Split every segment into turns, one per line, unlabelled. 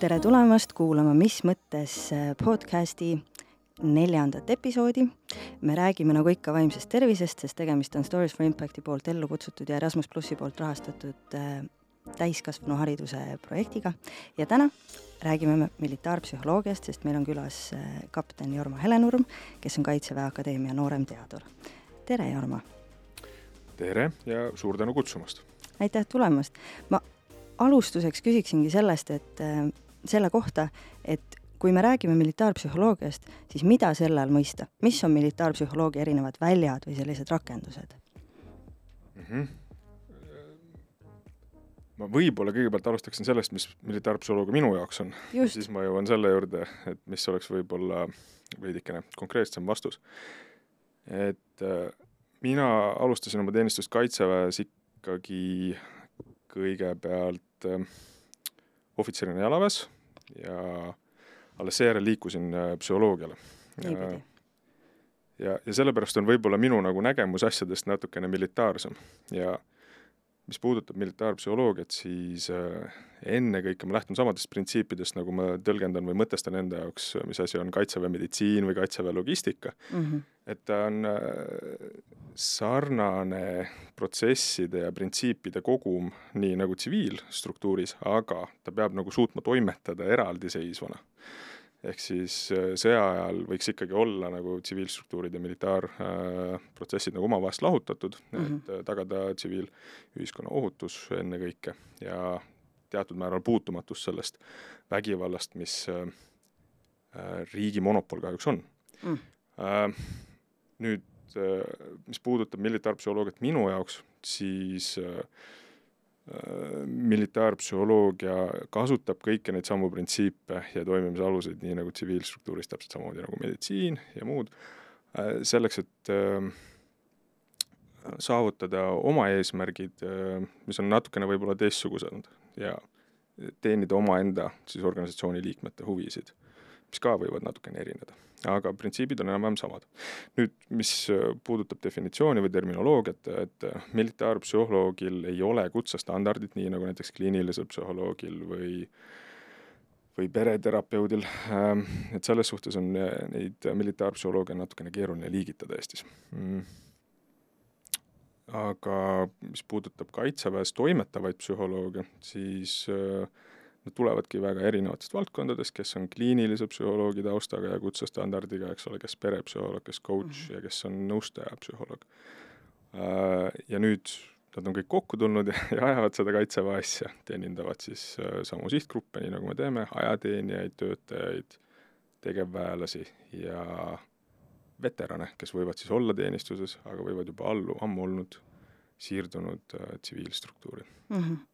tere tulemast kuulama Mis mõttes äh, podcasti neljandat episoodi. me räägime nagu ikka vaimsest tervisest, sest tegemist on Stories for Impacti poolt ellu kutsutud ja Erasmus plussi poolt rahastatud äh, täiskasvanuhariduse projektiga ja täna räägime me militaarpsühholoogiast, sest meil on külas äh, kapten Jorma Helenurm, kes on Kaitseväe Akadeemia nooremteadur. tere, Jorma!
tere ja suur tänu kutsumast!
aitäh tulemast! ma alustuseks küsiksingi sellest, et äh, selle kohta, et kui me räägime militaarpsühholoogiast, siis mida selle all mõista, mis on militaarpsühholoogia erinevad väljad või sellised rakendused
mm? -hmm. ma võib-olla kõigepealt alustaksin sellest, mis militaarpsühholoogia minu jaoks on, siis ma jõuan selle juurde, et mis oleks võib-olla veidikene konkreetsem vastus. et äh, mina alustasin oma teenistust Kaitseväes ikkagi kõigepealt äh, ohvitserina jalaväes ja alles seejärel liikusin äh, psühholoogiale. ja, ja, ja sellepärast on võib-olla minu nagu nägemus asjadest natukene militaarsem ja mis puudutab militaarpsühholoogiat, siis äh, ennekõike ma lähtun samadest printsiipidest, nagu ma tõlgendan või mõtestan enda jaoks, mis asi on kaitseväe meditsiin või kaitseväe logistika mm. -hmm. et ta on äh, sarnane protsesside ja printsiipide kogum, nii nagu tsiviilstruktuuris, aga ta peab nagu suutma toimetada eraldiseisvana ehk siis äh, sõja ajal võiks ikkagi olla nagu tsiviilstruktuurid ja militaarprotsessid äh, nagu omavahest lahutatud mm, -hmm. et äh, tagada tsiviilühiskonna ohutus ennekõike ja teatud määral puutumatus sellest vägivallast, mis äh, äh riigi monopol kahjuks on mm.. Äh, nüüd mis puudutab militaarpsühholoogiat minu jaoks, siis Äh, militaarpsühholoogia kasutab kõiki neid samu printsiipe ja toimimise aluseid, nii nagu tsiviilstruktuuris, täpselt samamoodi nagu meditsiin ja muud, äh, selleks, et äh, saavutada oma eesmärgid, mis on natukene võib-olla teistsugused ja teenida omaenda siis organisatsiooni liikmete huvisid, mis ka võivad natukene erineda aga printsiibid on enam-vähem samad. nüüd, mis äh, puudutab definitsiooni või terminoloogiat, et äh, militaarpsühholoogil ei ole kutsestandardit, nii nagu näiteks kliinilisel psühholoogil või või pereterapeudil, ähm, et selles suhtes on äh, neid militaarpsühholoogia natukene keeruline liigitada Eestis mm. aga mis puudutab Kaitseväes toimetavaid psühholooge, siis äh, Nad tulevadki väga erinevatest valdkondadest, kes on kliinilise psühholoogi taustaga ja kutsestandardiga, eks ole, kes perepsühholoog, kes coach mm -hmm. ja kes on nõustaja psühholoog. Äh, ja nüüd nad on kõik kokku tulnud ja, ja ajavad seda kaitseväe asja, teenindavad siis äh, samu sihtgruppe, nii nagu me teeme, ajateenijaid, töötajaid, tegevväelasi ja veterane, kes võivad siis olla teenistuses, aga võivad juba allu, ammu olnud siirdunud äh, tsiviilstruktuuri mm. -hmm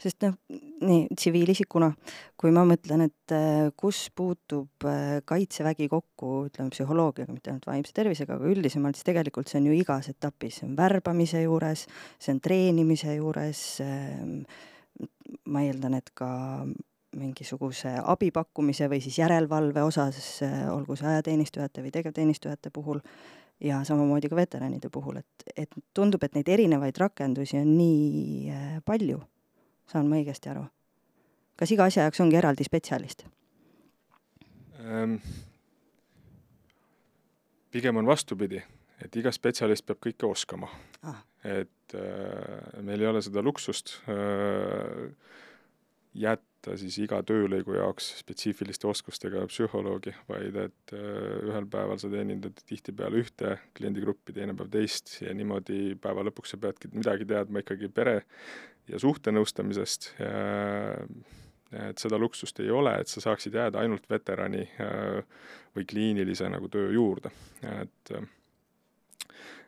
sest noh, nii tsiviilisikuna, kui ma mõtlen, et äh, kus puutub äh, Kaitsevägi kokku, ütleme, psühholoogiaga, mitte ainult vaimse tervisega, aga üldisemalt, siis tegelikult see on ju igas etapis, see on värbamise juures, see on treenimise juures, ähm, ma eeldan, et ka mingisuguse abi pakkumise või siis järelevalve osas, äh, olgu see ajateenistujate või tegevteenistujate puhul, ja samamoodi ka veteranide puhul, et, et tundub, et neid erinevaid rakendusi on nii palju saan ma õigesti aru? kas iga asja jaoks ongi eraldi spetsialist ähm,?
pigem on vastupidi, et iga spetsialist peab kõike oskama ah.. et äh, meil ei ole seda luksust äh, jätta siis iga töölõigu jaoks spetsiifiliste oskustega psühholoogi, vaid et äh, ühel päeval sa teenindad tihtipeale ühte kliendigruppi, teine päev teist ja niimoodi päeva lõpuks sa peadki midagi teadma ikkagi pere ja suhtenõustamisest, et seda luksust ei ole, et sa saaksid jääda ainult veterani äh, või kliinilise nagu töö juurde, et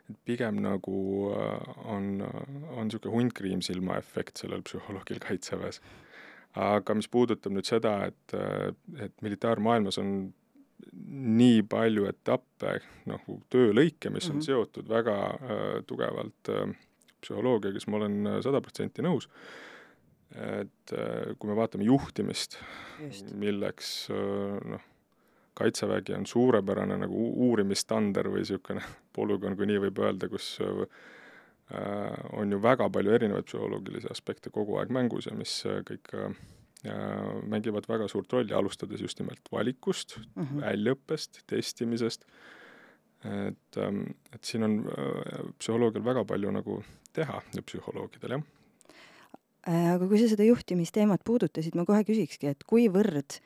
et pigem nagu äh, on, on niisugune hunnkriim silmaefekt sellel psühholoogil Kaitseväes. Aga mis puudutab nüüd seda, et, et militaarmaailmas on nii palju etappe, noh, töölõike, mis mm -hmm. on mhm. seotud väga äh, tugevalt äh, psühholoogiaga, siis ma olen äh, sada protsenti nõus. et äh, kui me vaatame juhtimist, milleks äh, noh, kaitsevägi on suurepärane nagu uurimisstander või niisugune polügoon, kui nii võib öelda, kus on ju väga palju erinevaid psühholoogilisi aspekte kogu aeg mängus ja mis kõik mängivad väga suurt rolli, alustades just nimelt valikust mm, -hmm. väljaõppest, testimisest, et, ähm, et siin on psühholoogial väga palju nagu teha ja psühholoogidel, jah
Äh, aga kui sa seda juhtimisteemat puudutasid, ma kohe küsikski, et kuivõrd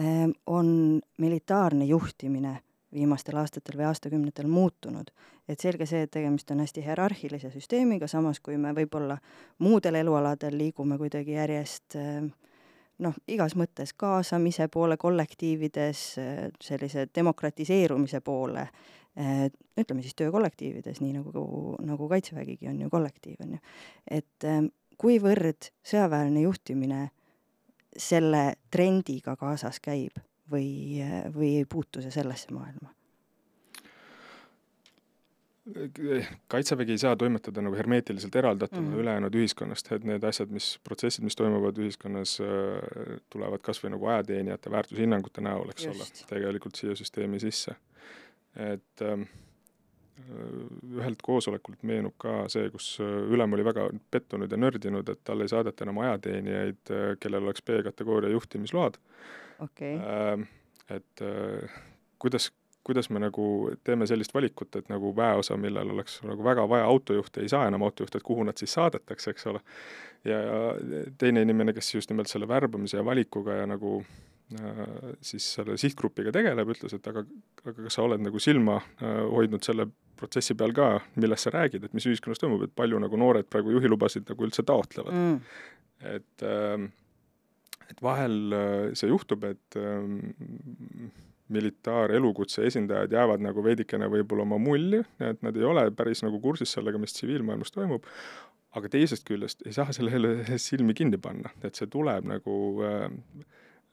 ähm, on militaarne juhtimine viimastel aastatel või aastakümnetel muutunud. et selge see, et tegemist on hästi hierarhilise süsteemiga, samas kui me võib-olla muudel elualadel liigume kuidagi järjest ähm, noh, igas mõttes kaasamise poole kollektiivides, äh, sellise demokratiseerumise poole, äh, ütleme siis töökollektiivides, nii nagu, nagu Kaitsevägigi on ju kollektiiv, on ju. et kuivõrd sõjaväeline juhtimine selle trendiga kaasas käib või, või ei puutu see sellesse maailma?
kaitsevägi ei saa toimetada nagu hermeetiliselt eraldatuna mm -hmm. ülejäänud ühiskonnast, et need asjad, mis, protsessid, mis toimuvad ühiskonnas, äh, tulevad kas või nagu ajateenijate väärtushinnangute näol, eks Just. ole, tegelikult siia süsteemi sisse. et ähm, ühelt koosolekult meenub ka see, kus äh, ülem oli väga pettunud ja nördinud, et talle ei saadeta enam ajateenijaid, äh, kellel oleks B-kategooria juhtimisload
okay..
Ähm, et äh, kuidas, kuidas me nagu teeme sellist valikut, et nagu väeosa, millel oleks nagu väga vaja autojuhte, ei saa enam autojuhte, et kuhu nad siis saadetakse, eks ole. ja, teine inimene, kes just nimelt selle värbamise ja valikuga ja nagu siis selle sihtgrupiga tegeleb, ütles, et aga, aga kas sa oled nagu silma hoidnud selle protsessi peal ka, millest sa räägid, et mis ühiskonnas toimub, et palju nagu noored praegu juhilubasid nagu üldse taotlevad. Mm.. et, ähm, et vahel äh, see juhtub, et ähm, militaarelukutse esindajad jäävad nagu veidikene võib-olla oma mulli, et nad ei ole päris nagu kursis sellega, mis tsiviilmaailmas toimub, aga teisest küljest ei saa sellele silmi kinni panna, et see tuleb nagu äh,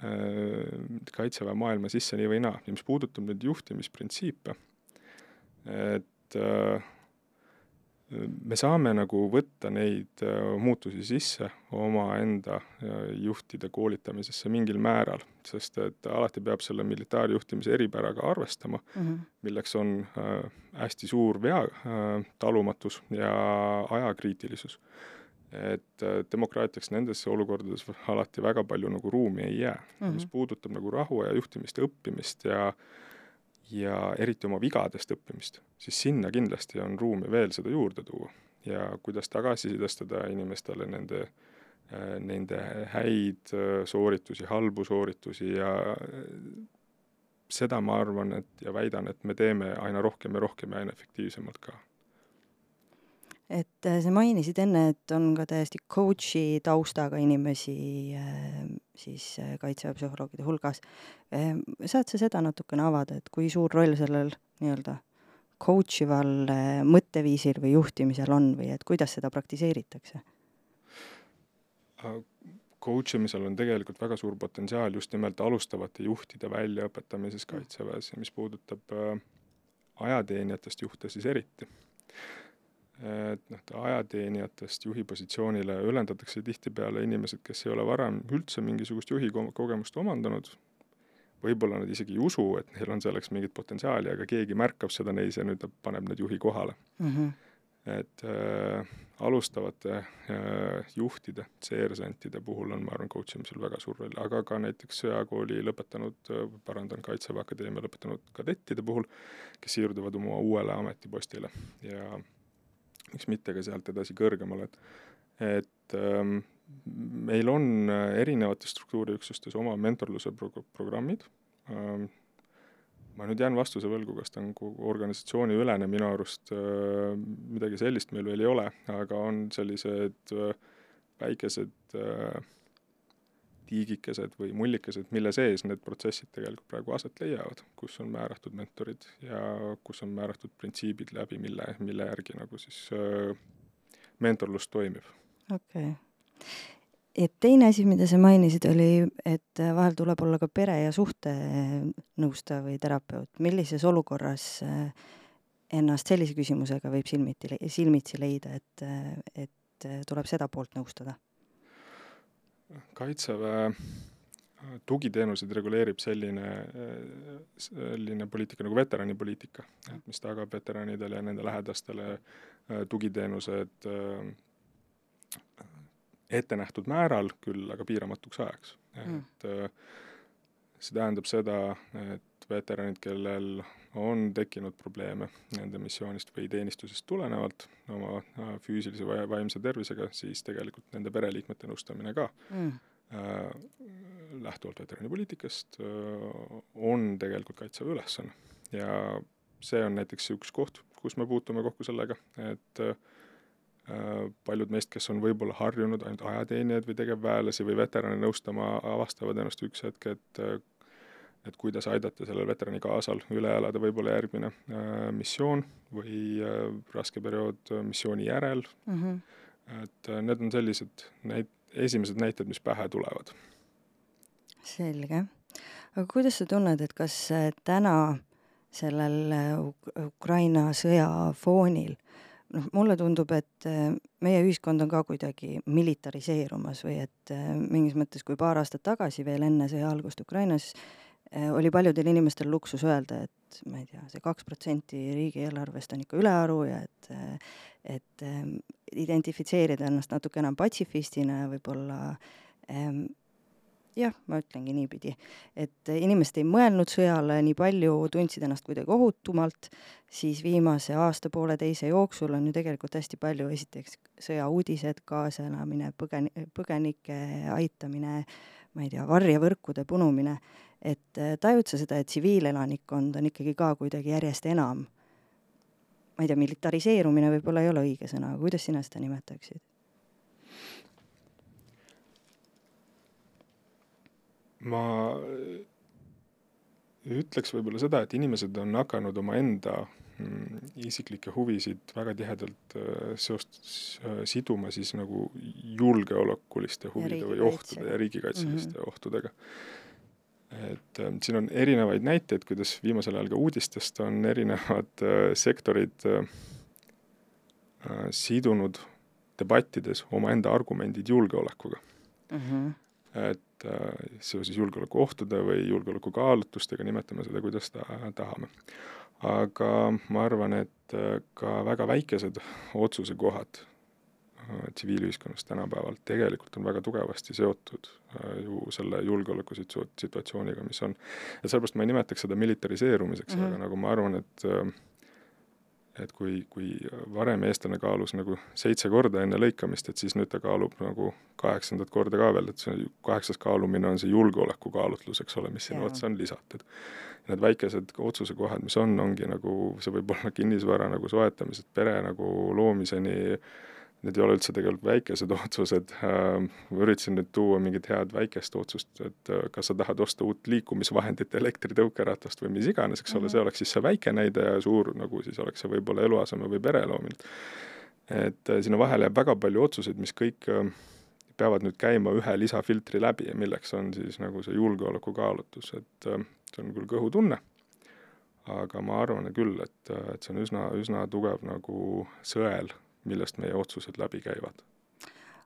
äh, kaitseväe maailma sisse nii või naa. Ja mis puudutab nüüd juhtimisprintsiipe, et äh, me saame nagu võtta neid äh, muutusi sisse omaenda äh, juhtide koolitamisesse mingil määral, sest et alati peab selle militaarjuhtimise eripäraga arvestama mm, -hmm. milleks on hästi suur vea talumatus ja ajakriitilisus. et demokraatiaks nendes olukordades alati väga palju nagu ruumi ei jää mm, -hmm. mis puudutab nagu rahu ja juhtimist ja õppimist ja äh, ja eriti oma vigadest õppimist, siis sinna kindlasti on ruumi veel seda juurde tuua. ja kuidas tagasisidestada inimestele nende, äh, nende häid äh, sooritusi, halbu sooritusi ja äh, seda ma arvan, et ja väidan, et me teeme aina rohkem ja rohkem ja aina efektiivsemalt ka
et äh, sa mainisid enne, et on ka täiesti coach'i taustaga inimesi äh, siis äh, kaitseväe psühholoogide hulgas. saad sa seda natukene avada, et kui suur roll sellel nii-öelda coach ival mõtteviisil või juhtimisel on või et kuidas seda praktiseeritakse?
Coach imisel on tegelikult väga suur potentsiaal just nimelt alustavate juhtide väljaõpetamises Kaitseväes ja mis puudutab ajateenijatest juhte, siis eriti et noh, ajateenijatest juhi positsioonile ülendatakse tihtipeale inimesed, kes ei ole varem üldse mingisugust juhi kogemust omandanud, võib-olla nad isegi ei usu, et neil on selleks mingit potentsiaali, aga keegi märkab seda neis ja nüüd ta paneb nad juhi kohale mm. -hmm. et äh, alustavate äh, juhtide, seersantide puhul on, ma arvan, coach imisel väga suur roll, aga ka näiteks sõjakooli lõpetanud, äh, parandan, Kaitseväe Akadeemia lõpetanud kadettide puhul, kes siirduvad oma uuele ametipostile ja miks mitte ka sealt edasi kõrgemale, et et ähm, meil on äh, erinevates struktuuriüksustes oma mentorluse pro-, programmid. Ähm,, ma nüüd jään vastuse võlgu, kas ta on organisatsiooniülene, minu arust äh, midagi sellist meil veel ei ole, aga on sellised äh, väikesed äh, tiigikesed või mullikesed, mille sees need protsessid tegelikult praegu aset leiavad, kus on määratud mentorid ja kus on määratud printsiibid läbi, mille, mille järgi nagu siis äh, mentorlus toimib.
okei okay. et teine asi, mida sa mainisid, oli, et vahel tuleb olla ka pere ja suhtenõustaja või terapeut. millises olukorras äh, ennast sellise küsimusega võib silmiti, silmitsi leida, et, et tuleb seda poolt nõustada?
Kaitseväe äh, tugiteenuseid reguleerib selline, äh, selline poliitika nagu veteranipoliitika, et mis tagab veteranidele ja nende lähedastele tugiteenused ette nähtud määral, küll aga piiramatuks ajaks. Mm.. et see tähendab seda, et veteranid, kellel on tekkinud probleeme nende missioonist või teenistusest tulenevalt oma füüsilise või vaimse tervisega, siis tegelikult nende pereliikmete nõustamine ka mm. äh, lähtuvalt veteranipoliitikast äh, on tegelikult Kaitseväe ülesanne. ja see on näiteks üks koht, kus me puutume kokku sellega, et äh, paljud meist, kes on võib-olla harjunud ainult ajateenijaid või tegevväelasi või veterane nõustama, avastavad ennast üks hetk, et et kuidas aidata sellel veterani kaasal üle elada võib-olla järgmine äh, missioon või äh, raske periood äh, missiooni järel mm. -hmm. et äh, need on sellised näit-, esimesed näited, mis pähe tulevad.
selge. aga kuidas sa tunned, et kas äh, täna sellel äh, Ukraina sõja foonil noh, mulle tundub, et meie ühiskond on ka kuidagi militariseerumas või et mingis mõttes, kui paar aastat tagasi veel enne sõja algust Ukrainas Äh, oli paljudel inimestel luksus öelda, et ma ei tea see, see kaks protsenti riigieelarvest on ikka ülearu ja et, et ähm, identifitseerida ennast natuke enam patsifistina ja võib-olla ähm, jah, ma ütlengi niipidi, et inimesed ei mõelnud sõjale nii palju, tundsid ennast kuidagi ohutumalt, siis viimase aasta-pooleteise jooksul on ju tegelikult hästi palju, esiteks sõjauudised, kaasaelamine, põgen-, põgenike aitamine, ma ei tea, varjevõrkude punumine et äh, tajud sa seda, et tsiviilelanikkond on ikkagi ka kuidagi järjest enam, ma ei tea, militariseerumine võib-olla ei ole õige sõna, aga kuidas sina seda nimetaksid?
ma ütleks võib-olla seda, et inimesed on hakanud omaenda mm, isiklikke huvisid väga tihedalt äh, seost äh, siduma siis nagu julgeolekuliste huvide või ohtude ja riigikaitseliste mm -hmm. ohtudega et äh, siin on erinevaid näiteid, kuidas viimasel ajal ka uudistest on erinevad äh, sektorid äh, äh, sidunud debattides omaenda argumendid julgeolekuga mm. -hmm. et äh, seoses julgeolekuohtude või julgeolekukaalutlustega, nimetame seda, kuidas ta, tahame. aga ma arvan, et äh, ka väga väikesed otsusekohad tsiviilühiskonnas tänapäeval tegelikult on väga tugevasti seotud äh, ju selle julgeolekusituatsiooniga, mis on. ja sellepärast ma ei nimetaks seda militariseerumiseks mm, -hmm. aga nagu ma arvan, et äh, et kui, kui varem eestlane kaalus nagu seitse korda enne lõikamist, et siis nüüd ta kaalub nagu kaheksandat korda ka veel, et see kaheksas kaalumine on see julgeolekukaalutlus, eks ole, mis sinna otsa on lisatud. Need väikesed otsusekohad, mis on, ongi nagu, see võib olla kinnisvara nagu soetamised, pere nagu loomiseni äh, need ei ole üldse tegelikult väikesed otsused, ähm, ma üritasin nüüd tuua mingit head väikest otsust, et äh, kas sa tahad osta uut liikumisvahendit, elektritõukeratast või mis iganes, eks ole, see mhm. oleks siis see väike näide ja suur nagu siis oleks see võib-olla eluaseme või pere loomine. et äh, sinna vahele jääb väga palju otsuseid, mis kõik äh, peavad nüüd käima ühe lisafiltri läbi, milleks on siis nagu see julgeolekukaalutlus, et see on küll kõhutunne, aga ma arvan küll, et, et see on üsna, üsna tugev nagu sõel millest meie otsused läbi käivad.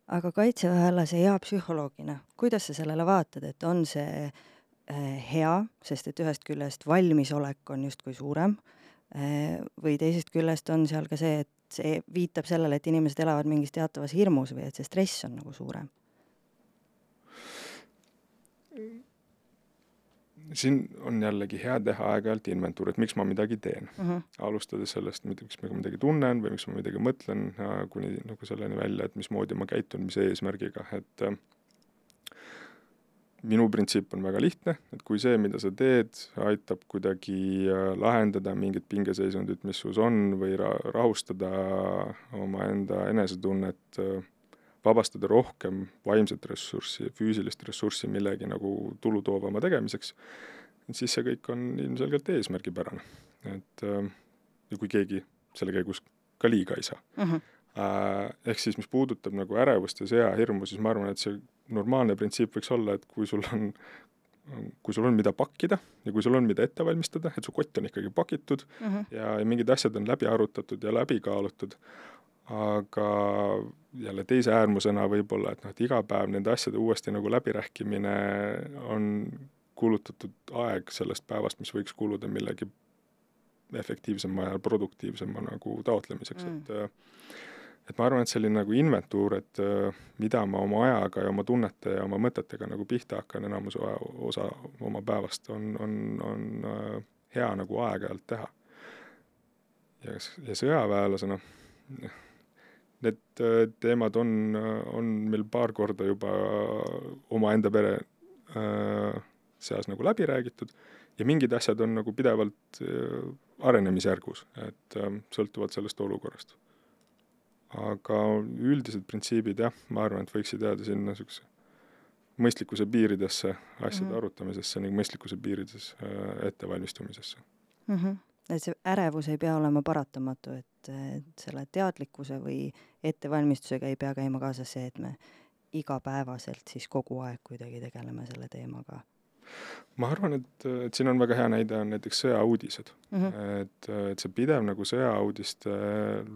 aga kaitseväelase hea psühholoogina, kuidas sa sellele vaatad, et on see äh, hea, sest et ühest küljest valmisolek on justkui suurem äh, või teisest küljest on seal ka see, et see viitab sellele, et inimesed elavad mingis teatavas hirmus või et see stress on nagu suurem?
Siin on jällegi hea teha aeg-ajalt inventuur, et miks ma midagi teen uh. -huh. alustades sellest, miks ma midagi tunnen või miks ma midagi mõtlen, kuni nagu selleni välja, et mismoodi ma käitun, mis eesmärgiga, et äh, minu printsiip on väga lihtne, et kui see, mida sa teed, aitab kuidagi äh, lahendada mingit pingeseisundit, mis sus on, või ra-, rahustada omaenda enesetunnet äh,, vabastada rohkem vaimset ressurssi, füüsilist ressurssi millegi nagu tulutoovama tegemiseks, siis see kõik on ilmselgelt eesmärgipärane. et äh, ja kui keegi selle käigus ka liiga ei saa uh. -huh. Ehk siis, mis puudutab nagu ärevust ja sõjahirmu, siis ma arvan, et see normaalne printsiip võiks olla, et kui sul on kui sul on, mida pakkida ja kui sul on, mida ette valmistada, et su kott on ikkagi pakitud uh -huh. ja, ja mingid asjad on läbi arutatud ja läbi kaalutud, aga jälle teise äärmusena võib-olla, et noh, et iga päev nende asjade uuesti nagu läbirääkimine on kulutatud aeg sellest päevast, mis võiks kuluda millegi efektiivsema ja produktiivsema nagu taotlemiseks mm., et äh, et ma arvan, et selline nagu inventuur, et äh, mida ma oma ajaga ja oma tunnete ja oma mõtetega nagu pihta hakkan enamuse osa oma päevast, on, on, on äh, hea nagu aeg-ajalt teha. ja, ja sõjaväelasena, need teemad on, on meil paar korda juba omaenda pere äh, seas nagu läbi räägitud ja mingid asjad on nagu pidevalt äh, arenemisjärgus, et äh, sõltuvalt sellest olukorrast. aga üldised printsiibid jah, ma arvan, et võiksid jääda sinna niisuguse mõistlikkuse piiridesse, asjade mm -hmm. arutamisesse ning mõistlikkuse piirides äh, ettevalmistumisesse
mm. -hmm. Et see ärevus ei pea olema paratamatu, et, et selle teadlikkuse või ettevalmistusega ei pea käima kaasas see, et me igapäevaselt siis kogu aeg kuidagi tegeleme selle teemaga
ma arvan, et, et siin on väga hea näide, on näiteks sõjauudised mm. -hmm. et, et see pidev nagu sõjauudiste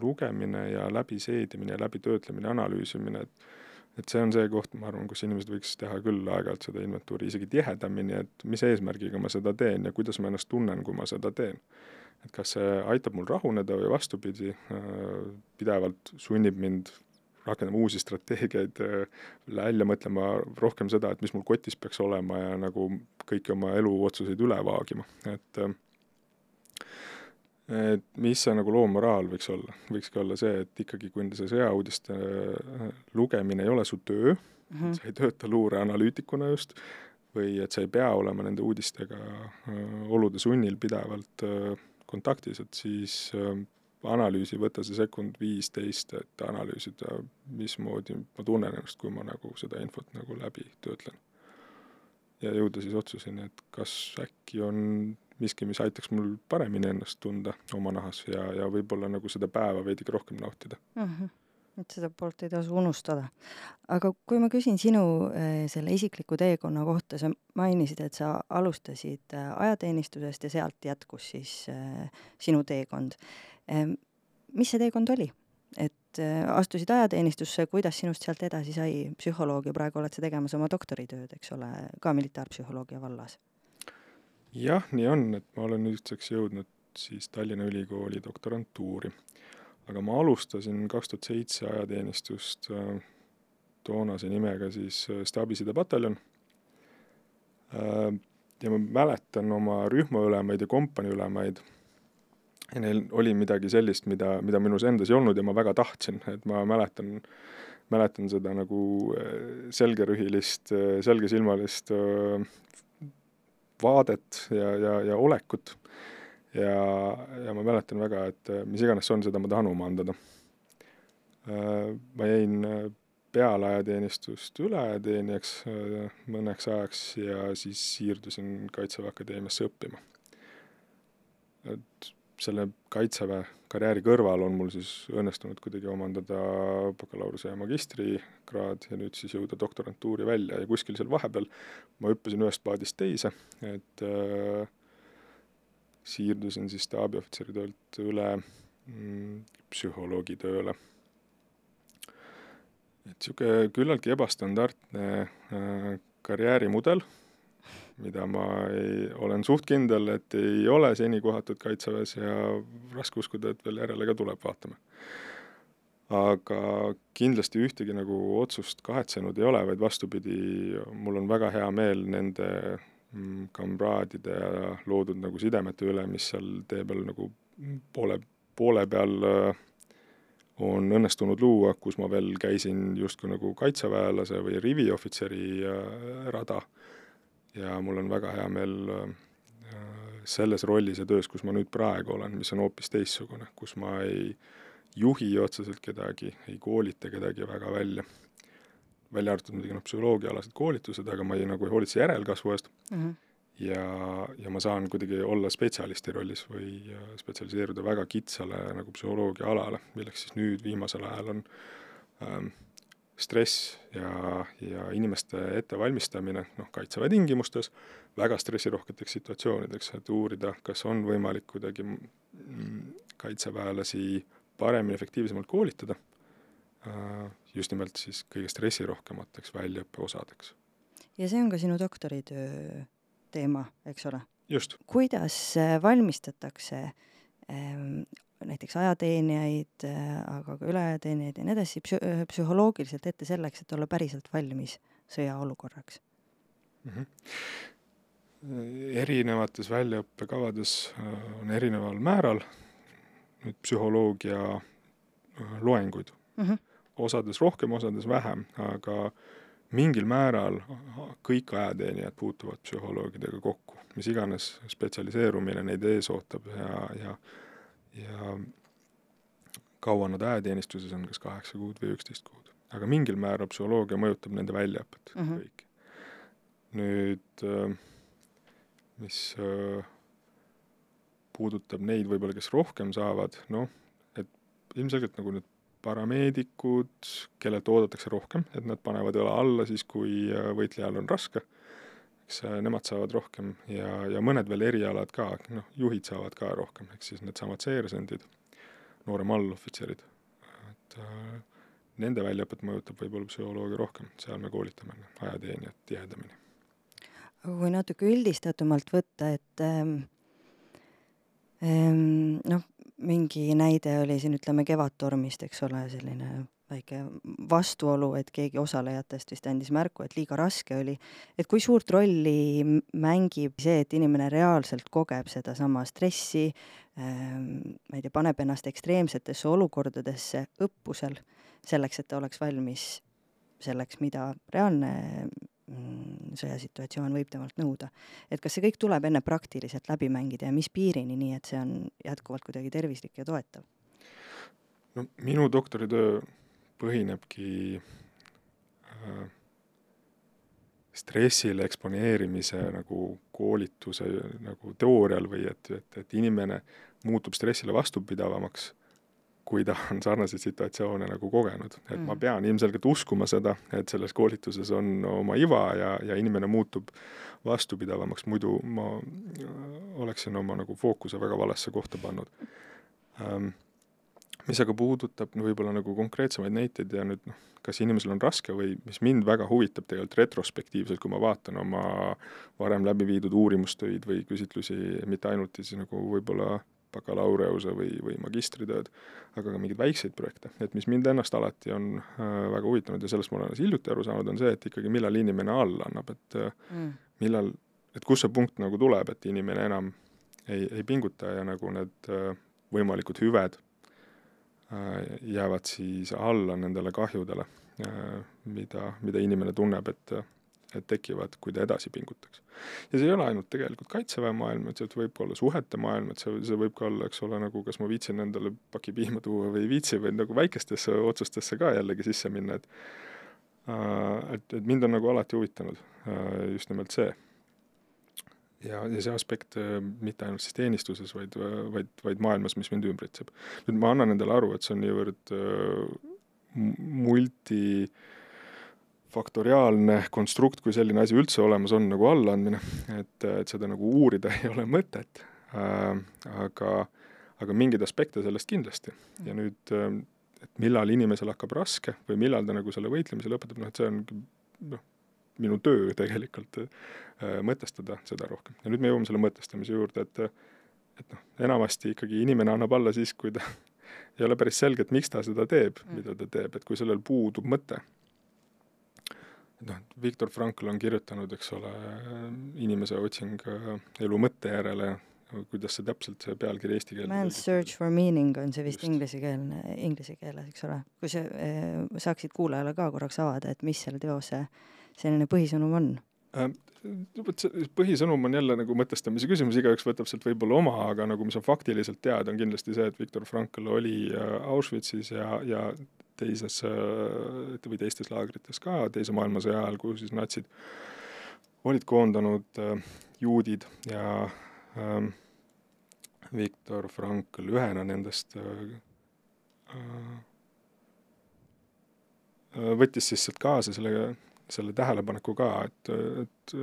lugemine ja läbiseedimine ja läbitöötlemine, analüüsimine, et et see on see koht, ma arvan, kus inimesed võiks teha küll aeg-ajalt seda inventuuri isegi tihedamini, et mis eesmärgiga ma seda teen ja kuidas ma ennast tunnen, kui ma seda teen. Et kas see aitab mul rahuneda või vastupidi, pidevalt sunnib mind rakendama uusi strateegiaid, äh, välja mõtlema rohkem seda, et mis mul kotis peaks olema ja nagu kõiki oma eluotsuseid üle vaagima, et äh, et mis see nagu loo moraal võiks olla, võikski olla see, et ikkagi, kui see sõjauudiste äh, lugemine ei ole su töö mm, -hmm. sa ei tööta luureanalüütikuna just, või et sa ei pea olema nende uudistega olude sunnil pidevalt kontaktis, et siis analüüsi, võta see sekund viisteist, et analüüsida, mismoodi ma tunnen ennast, kui ma nagu seda infot nagu läbi töötlen. ja jõuda siis otsuseni, et kas äkki on miski, mis aitaks mul paremini ennast tunda oma nahas ja, ja võib-olla nagu seda päeva veidike rohkem nautida mm.
-hmm et seda poolt ei tasu unustada. aga kui ma küsin sinu äh, selle isikliku teekonna kohta, sa mainisid, et sa alustasid äh, ajateenistusest ja sealt jätkus siis äh, sinu teekond mis see teekond oli? et astusid ajateenistusse, kuidas sinust sealt edasi sai psühholoog ja praegu oled sa tegemas oma doktoritööd, eks ole, ka militaarpsühholoogia vallas?
jah, nii on, et ma olen nüüdseks jõudnud siis Tallinna Ülikooli doktorantuuri. Aga ma alustasin kaks tuhat seitse ajateenistust äh, toonase nimega siis äh, staabisidepataljon äh,. ja ma mäletan oma rühmaülemaid ja kompaniiülemaid ja neil oli midagi sellist, mida, mida minus endas ei olnud ja ma väga tahtsin, et ma mäletan, mäletan seda nagu selgerühilist, selgesilmalist vaadet ja, ja, ja olekut. Ja, ja ma mäletan väga, et mis iganes see on, seda ma tahan omandada. ma jäin peale ajateenistust üleajateenijaks mõneks ajaks ja siis siirdusin Kaitseväe Akadeemiasse õppima. et selle Kaitseväe karjääri kõrval on mul siis õnnestunud kuidagi omandada bakalaureuse ja magistrikraad ja nüüd siis jõuda doktorantuuri välja ja kuskil seal vahepeal ma hüppasin ühest paadist teise, et äh, siirdusin siis staabiohvitseri töölt üle mm, psühholoogi tööle. et niisugune küllaltki ebastandardne äh, karjäärimudel mida ma ei, olen suht kindel, et ei ole seni kohatud Kaitseväes ja raske uskuda, et veel järele ka tuleb, vaatame. aga kindlasti ühtegi nagu otsust kahetsenud ei ole, vaid vastupidi, mul on väga hea meel nende kamraadide ja loodud nagu sidemete üle, mis seal tee peal nagu poole, poole peal äh, on õnnestunud luua, kus ma veel käisin justkui nagu kaitseväelase või riviohvitseri äh, rada. Ja mul on väga hea meel äh, selles rollis ja töös, kus ma nüüd praegu olen, mis on hoopis teistsugune, kus ma ei juhi otseselt kedagi, ei koolita kedagi väga välja, välja arvatud muidugi noh, psühholoogiaalased koolitused, aga ma ei, nagu ei hoolitse järelkasvu eest mm, -hmm. ja, ja ma saan kuidagi olla spetsialisti rollis või spetsialiseeruda väga kitsale nagu psühholoogia alale, milleks siis nüüd viimasel ajal on ähm, stress ja, ja inimeste ettevalmistamine, noh, kaitseväe tingimustes, väga stressirohketeks situatsioonideks, et uurida, kas on võimalik kuidagi kaitseväelasi paremini, efektiivsemalt koolitada, just nimelt siis kõige stressirohkemateks väljaõppe osadeks.
ja see on ka sinu doktoritöö teema, eks ole?
just.
kuidas valmistatakse ähm, näiteks ajateenijaid, aga ka üleajateenijaid ja nii edasi psü-, psühholoogiliselt ette selleks, et olla päriselt valmis sõjaolukorraks mm? -hmm
erinevates väljaõppekavades on erineval määral nüüd psühholoogia loenguid mm. -hmm. Osades rohkem, osades vähem, aga mingil määral kõik ajateenijad puutuvad psühholoogidega kokku, mis iganes spetsialiseerumine neid ees ootab ja, ja, ja kaua nad ajateenistuses on, kas kaheksa kuud või üksteist kuud. aga mingil määral psühholoogia mõjutab nende väljaõpet mm -hmm. kõiki. nüüd äh, mis äh, puudutab neid võib-olla, kes rohkem saavad, noh, et ilmselgelt nagu need parameedikud, kellelt oodatakse rohkem, et nad panevad õla alla siis, kui äh, võitlejal on raske, eks äh, nemad saavad rohkem ja, ja mõned veel erialad ka, noh, juhid saavad ka rohkem, ehk siis needsamad seersendid, noorem allohvitserid, et äh, nende väljaõpet mõjutab võib-olla psühholoogia rohkem, seal me koolitame ajateenijat tihedamini.
Aga kui natuke üldistatumalt võtta, et ähm, ähm, noh, mingi näide oli siin, ütleme, Kevadtormist, eks ole, selline väike vastuolu, et keegi osalejatest vist andis märku, et liiga raske oli. et kui suurt rolli mängib see, et inimene reaalselt kogeb sedasama stressi ähm,, ma ei tea, paneb ennast ekstreemsetesse olukordadesse õppusel, selleks, et ta oleks valmis selleks, mida reaalne sõjasituatsioon võib temalt nõuda. et kas see kõik tuleb enne praktiliselt läbi mängida ja mis piirini, nii et see on jätkuvalt kuidagi tervislik ja toetav?
no minu doktoritöö põhinebki äh, stressile eksponeerimise nagu koolituse nagu teoorial või et, et, et inimene muutub stressile vastupidavamaks kui ta on sarnaseid situatsioone nagu kogenud. et mm. ma pean ilmselgelt uskuma seda, et selles koolituses on oma iva ja, ja inimene muutub vastupidavamaks, muidu ma oleksin oma nagu fookuse väga valesse kohta pannud ähm,. mis aga puudutab no võib-olla nagu konkreetsemaid näiteid ja nüüd noh, kas inimesel on raske või mis mind väga huvitab tegelikult retrospektiivselt, kui ma vaatan oma varem läbi viidud uurimustöid või küsitlusi, mitte ainult siis nagu võib-olla bakalaureuse või, või magistritööd, aga ka mingeid väikseid projekte, et mis mind ennast alati on äh, väga huvitanud ja sellest ma olen alles hiljuti aru saanud, on see, et ikkagi millal inimene alla annab, et äh, mm. millal, et kus see punkt nagu tuleb, et inimene enam ei, ei pinguta ja nagu need äh, võimalikud hüved jäävad siis alla nendele kahjudele mida, mida inimene tunneb, et tekivad, kui ta edasi pingutaks. ja see ei ole ainult tegelikult Kaitseväe maailm, et see võib ka olla suhete maailm, et see, see võib ka olla, eks ole, nagu kas ma viitsin endale paki piima tuua või ei viitsi või nagu väikestesse otsustesse ka jällegi sisse minna, et äh, et, et mind on nagu alati huvitanud äh, just nimelt see. ja, ja see aspekt äh, mitte ainult siis teenistuses, vaid, vaid, vaid maailmas, mis mind ümbritseb. nüüd ma annan endale aru, et see on niivõrd multi äh, faktoriaalne konstrukt, kui selline asi üldse olemas on, nagu allaandmine, et, et seda nagu uurida ei ole mõtet äh,, aga, aga mingeid aspekte sellest kindlasti. ja nüüd, äh, et millal inimesel hakkab raske või millal ta nagu selle võitlemise lõpetab, noh et see on noh, minu töö tegelikult äh, mõtestada seda rohkem. ja nüüd me jõuame selle mõtestamise juurde, et et noh, enamasti ikkagi inimene annab alla siis, kui ta ei ole päris selge, et miks ta seda teeb, mida ta teeb, et kui sellel puudub mõte noh, Viktor Frankl on kirjutanud, eks ole, inimese otsing äh, elu mõtte järele, kuidas see täpselt, see pealkiri eesti keeles
Man's search for meaning on see vist inglisekeelne, inglise keeles, eks ole. kui sa äh, saaksid kuulajale ka korraks avada, et mis selle teose selline põhisõnum on
äh,? vot see põhisõnum on jälle nagu mõtestamise küsimus, igaüks võtab sealt võib-olla oma, aga nagu mis on faktiliselt teada, on kindlasti see, et Viktor Frankl oli äh, Auschwitzis ja, ja teises äh, või teistes laagrites ka Teise maailmasõja ajal, kuhu siis natsid olid koondanud äh, juudid ja äh, Viktor Frankl ühena nendest äh, võttis siis sealt kaasa selle, selle tähelepaneku ka, et, et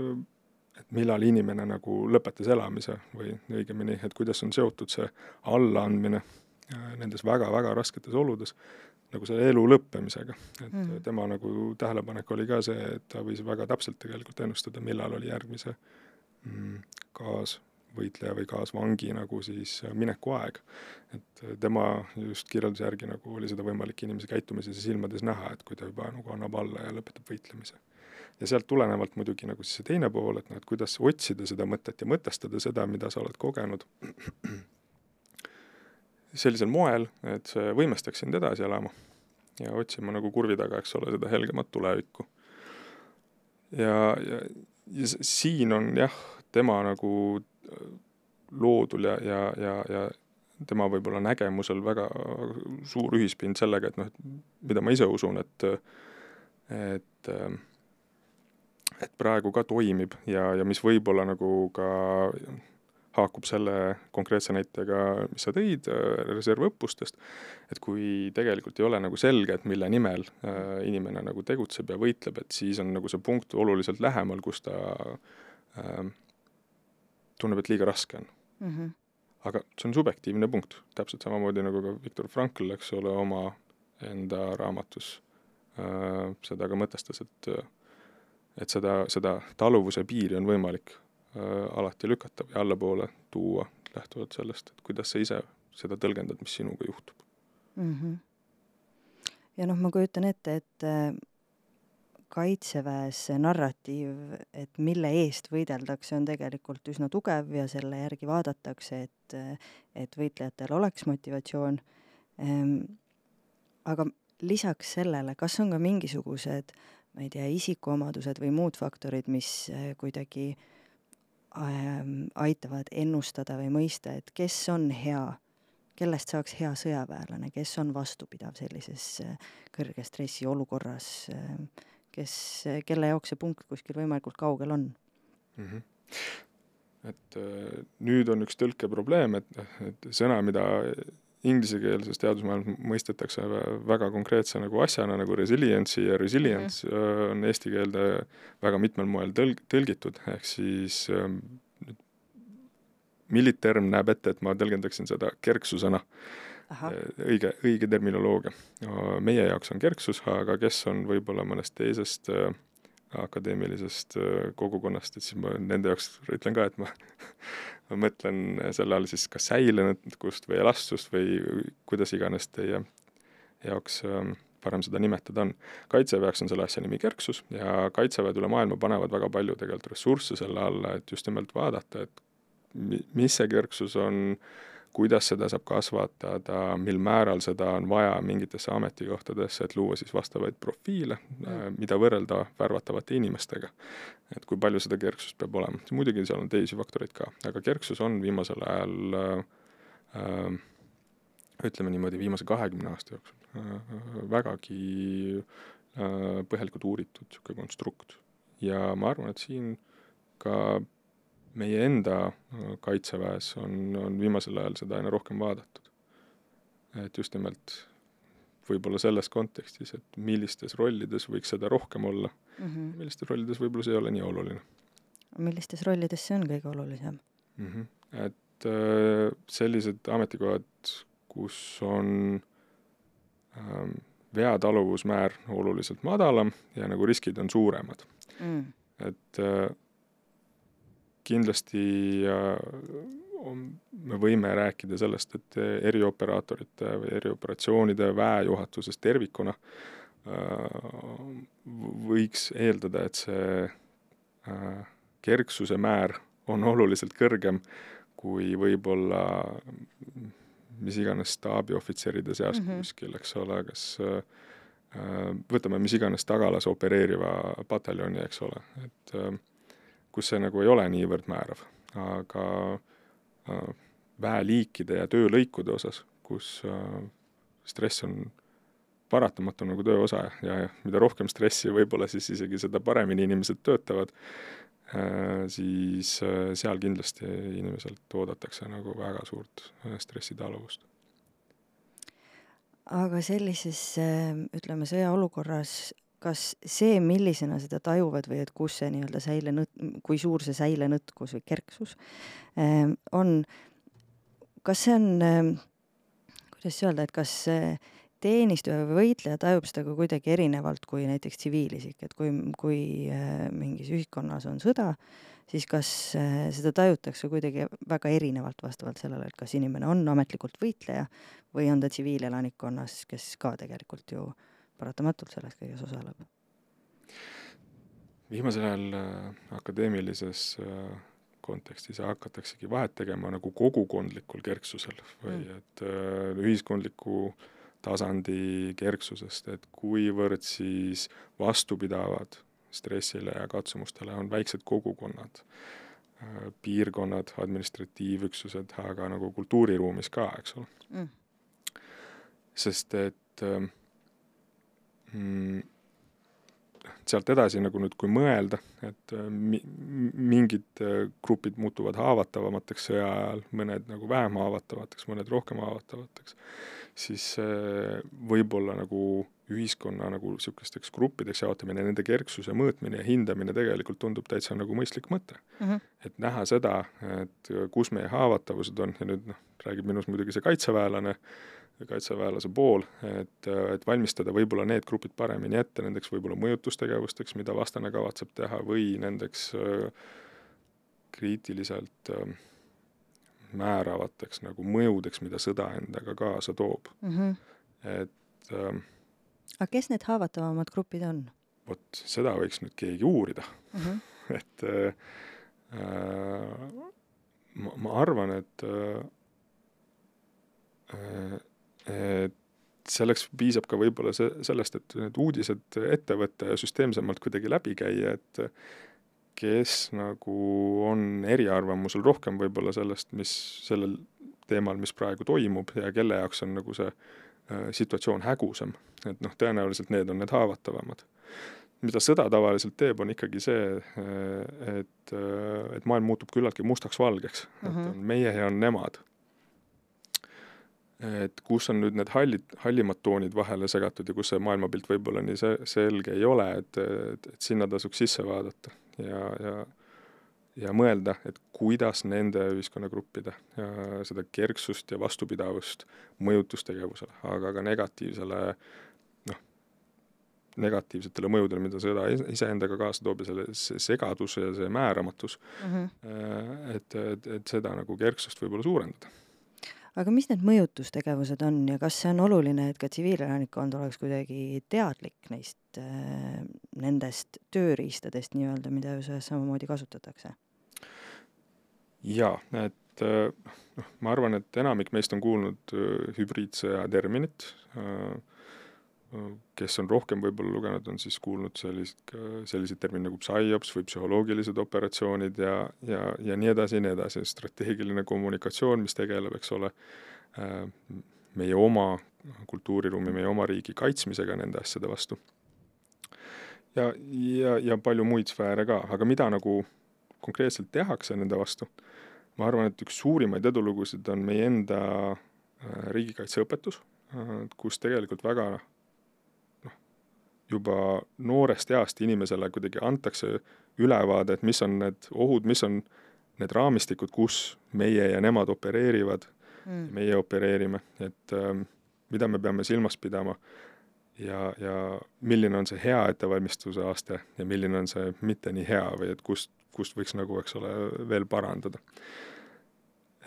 et millal inimene nagu lõpetas elamise või õigemini, et kuidas on seotud see allaandmine nendes väga-väga rasketes oludes nagu selle elu lõppemisega. et mm. tema nagu tähelepanek oli ka see, et ta võis väga täpselt tegelikult ennustada, millal oli järgmise mm, kaas, võitleja või kaasvangi nagu siis minekuaeg. et tema just kirjelduse järgi nagu oli seda võimalik inimese käitumises ja silmades näha, et kui ta juba nagu annab alla ja lõpetab võitlemise. ja sealt tulenevalt muidugi nagu siis see teine pool, et noh, et kuidas otsida seda mõtet ja mõtestada seda, mida sa oled kogenud sellisel moel, et see võimestaks sind edasi elama ja otsima nagu kurvi taga, eks ole, seda helgemat tulevikku. ja, ja, ja siin on jah, tema nagu äh, loodul ja, ja, ja, ja tema võib-olla nägemusel väga suur ühispind sellega, et noh, mida ma ise usun, et et et praegu ka toimib ja, ja mis võib-olla nagu ka haakub selle konkreetse näitega, mis sa tõid äh, reservõppustest, et kui tegelikult ei ole nagu selge, et mille nimel äh, inimene nagu tegutseb ja võitleb, et siis on nagu see punkt oluliselt lähemal, kus ta äh, tunneb, et liiga raske on mm. -hmm. aga see on subjektiivne punkt, täpselt samamoodi nagu ka Viktor Frankl, eks ole, oma enda raamatus äh, seda ka mõtestas, et et seda, seda taluvuse piiri on võimalik Äh, alati lükata või allapoole tuua, lähtuvalt sellest, et kuidas sa ise seda tõlgendad, mis sinuga juhtub mm.
-hmm. ja noh, ma kujutan ette, et äh, kaitseväes see narratiiv, et mille eest võideldakse, on tegelikult üsna tugev ja selle järgi vaadatakse, et, et võitlejatel oleks motivatsioon ehm,. aga lisaks sellele, kas on ka mingisugused, ma ei tea, isikuomadused või muud faktorid, mis äh, kuidagi äh, aitavad ennustada või mõista, et kes on hea, kellest saaks hea sõjaväelane, kes on vastupidav sellises äh, kõrge stressi olukorras, äh, kes, kelle jaoks see punkt kuskil võimalikult kaugel on mm. -hmm
et äh, nüüd on üks tõlkeprobleem, et, et sõna, mida inglisekeelses teadusmaailmas mõistetakse väga konkreetse nagu asjana nagu resiliency ja resilience mm -hmm. on eesti keelde väga mitmel moel tõlg-, tõlgitud, ehk siis ähm, militerm näeb ette, et ma tõlgendaksin seda kerksusena. Äh, õige, õige terminoloogia. meie jaoks on kerksus, aga kes on võib-olla mõnest teisest äh, akadeemilisest äh, kogukonnast, et siis ma nende jaoks ütlen ka, et ma ma mõtlen selle all siis kas säilenõtkust või elastsust või kuidas iganes teie jaoks ähm, parem seda nimetada on. kaitseväe jaoks on selle asja nimi kerksus ja kaitseväed üle maailma panevad väga palju tegelikult ressursse selle alla, et just nimelt vaadata, et mis see kerksus on, kuidas seda saab kasvatada, mil määral seda on vaja mingitesse ametikohtadesse, et luua siis vastavaid profiile mm., mida võrrelda värvatavate inimestega. et kui palju seda kerksust peab olema, muidugi seal on teisi faktoreid ka, aga kerksus on viimasel ajal äh, ütleme niimoodi, viimase kahekümne aasta jooksul äh, vägagi äh, põhjalikult uuritud niisugune konstrukt. ja ma arvan, et siin ka meie enda äh, kaitseväes on, on viimasel ajal seda aina rohkem vaadatud. et just nimelt võib-olla selles kontekstis, et millistes rollides võiks seda rohkem olla mm, -hmm. millistes rollides võib-olla see ei ole nii oluline.
millistes rollides see on kõige olulisem
mm? -hmm. et äh, sellised ametikohad, kus on ähm, veataluvusmäär oluliselt madalam ja nagu riskid on suuremad mm.. et äh, kindlasti me võime rääkida sellest, et erioperaatorite või erioperatsioonide väejuhatuses tervikuna äh, võiks eeldada, et see äh, kerksuse määr on oluliselt kõrgem kui võib-olla mis iganes staabiohvitseride seas mm -hmm. kuskil, eks ole, kas äh, võtame mis iganes tagalas opereeriva pataljoni, eks ole, et äh, kus see nagu ei ole niivõrd määrav, aga äh, väeliikide ja töölõikude osas, kus äh, stress on paratamatu nagu töö osa ja, ja mida rohkem stressi, võib-olla siis isegi seda paremini inimesed töötavad äh,, siis seal kindlasti inimeselt oodatakse nagu väga suurt stressitaluvust.
aga sellises ütleme, sõjaolukorras kas see, millisena seda tajuvad või et kus see nii-öelda säilenõt-, kui suur see säilenõtkus või kerksus ähm, on, kas see on, ähm, kuidas öelda, et kas teenistuja või võitleja tajub seda ka kuidagi erinevalt kui näiteks tsiviilisik, et kui, kui äh, mingis ühiskonnas on sõda, siis kas äh, seda tajutakse kuidagi väga erinevalt vastavalt sellele, et kas inimene on ametlikult võitleja või on ta tsiviilelanikkonnas, kes ka tegelikult ju paratamatult selles kõiges osaleb?
viimasel ajal äh, akadeemilises kontekstis hakataksegi vahet tegema nagu kogukondlikul kerksusel või mm. et ühiskondliku äh, tasandi kerksusest, et kuivõrd siis vastupidavad stressile ja katsumustele on väiksed kogukonnad, äh, piirkonnad, administratiivüksused, aga nagu kultuuriruumis ka, eks ole mm.. sest et mm, sealt edasi nagu nüüd, kui mõelda, et äh, mi-, mingid äh, grupid muutuvad haavatavamateks sõja ajal, mõned nagu vähem haavatavateks, mõned rohkem haavatavateks, siis võib-olla nagu ühiskonna nagu niisugusteks gruppideks jaotamine, nende kerksuse mõõtmine ja hindamine tegelikult tundub täitsa nagu mõistlik mõte mm. -hmm. et näha seda, et kus meie haavatavused on ja nüüd noh, räägib minust muidugi see kaitseväelane, kaitseväelase pool, et, et valmistada võib-olla need grupid paremini ette nendeks võib-olla mõjutustegevusteks, mida vastane kavatseb teha, või nendeks äh, kriitiliselt äh, määravateks nagu mõjudeks, mida sõda endaga kaasa toob mm. -hmm. et ähm,
aga kes need haavatavamad grupid on?
vot seda võiks nüüd keegi uurida mm. -hmm. et äh, äh, ma, ma arvan, et äh, et selleks piisab ka võib-olla see, sellest, et need uudised ette võtta ja süsteemsemalt kuidagi läbi käia, et kes nagu on eriarvamusel rohkem võib-olla sellest, mis sellel teemal, mis praegu toimub ja kelle jaoks on nagu see äh, situatsioon hägusam. et noh, tõenäoliselt need on need haavatavamad. mida sõda tavaliselt teeb, on ikkagi see, äh, et, äh, et maailm muutub küllaltki mustaks-valgeks uh, -huh. et mhm. on meie ja on nemad et kus on nüüd need hallid, hallimad toonid vahele segatud ja kus see maailmapilt võib-olla nii se-, selge ei ole, et, et, et sinna tasuks sisse vaadata ja, ja ja mõelda, et kuidas nende ühiskonnagruppide seda kerksust ja vastupidavust mõjutustegevusele, aga ka negatiivsele noh, negatiivsetele mõjudele, mida sõda iseendaga kaasa toob ja selle see segadus ja see määramatus mm, -hmm. et, et, et seda nagu kerksust võib-olla suurendada
aga mis need mõjutustegevused on ja kas see on oluline, et ka tsiviilelanikkond oleks kuidagi teadlik neist äh,, nendest tööriistadest nii-öelda, mida ju samamoodi kasutatakse?
jaa, et äh, noh, ma arvan, et enamik meist on kuulnud äh, hübriidsõja terminit äh, kes on rohkem võib-olla lugenud, on siis kuulnud sellist, selliseid termineid nagu psyops või psühholoogilised operatsioonid ja, ja, ja nii edasi ja nii edasi, strateegiline kommunikatsioon, mis tegeleb, eks ole, meie oma kultuuriruumi, meie oma riigi kaitsmisega nende asjade vastu. ja, ja, ja palju muid sfääre ka, aga mida nagu konkreetselt tehakse nende vastu, ma arvan, et üks suurimaid edulugusid on meie enda äh, riigikaitseõpetus, äh, kus tegelikult väga juba noorest east inimesele kuidagi antakse ülevaade, et mis on need ohud, mis on need raamistikud, kus meie ja nemad opereerivad mm., meie opereerime, et ähm, mida me peame silmas pidama ja, ja milline on see hea ettevalmistuse aste ja milline on see mitte nii hea või et kust, kust võiks nagu, eks ole, veel parandada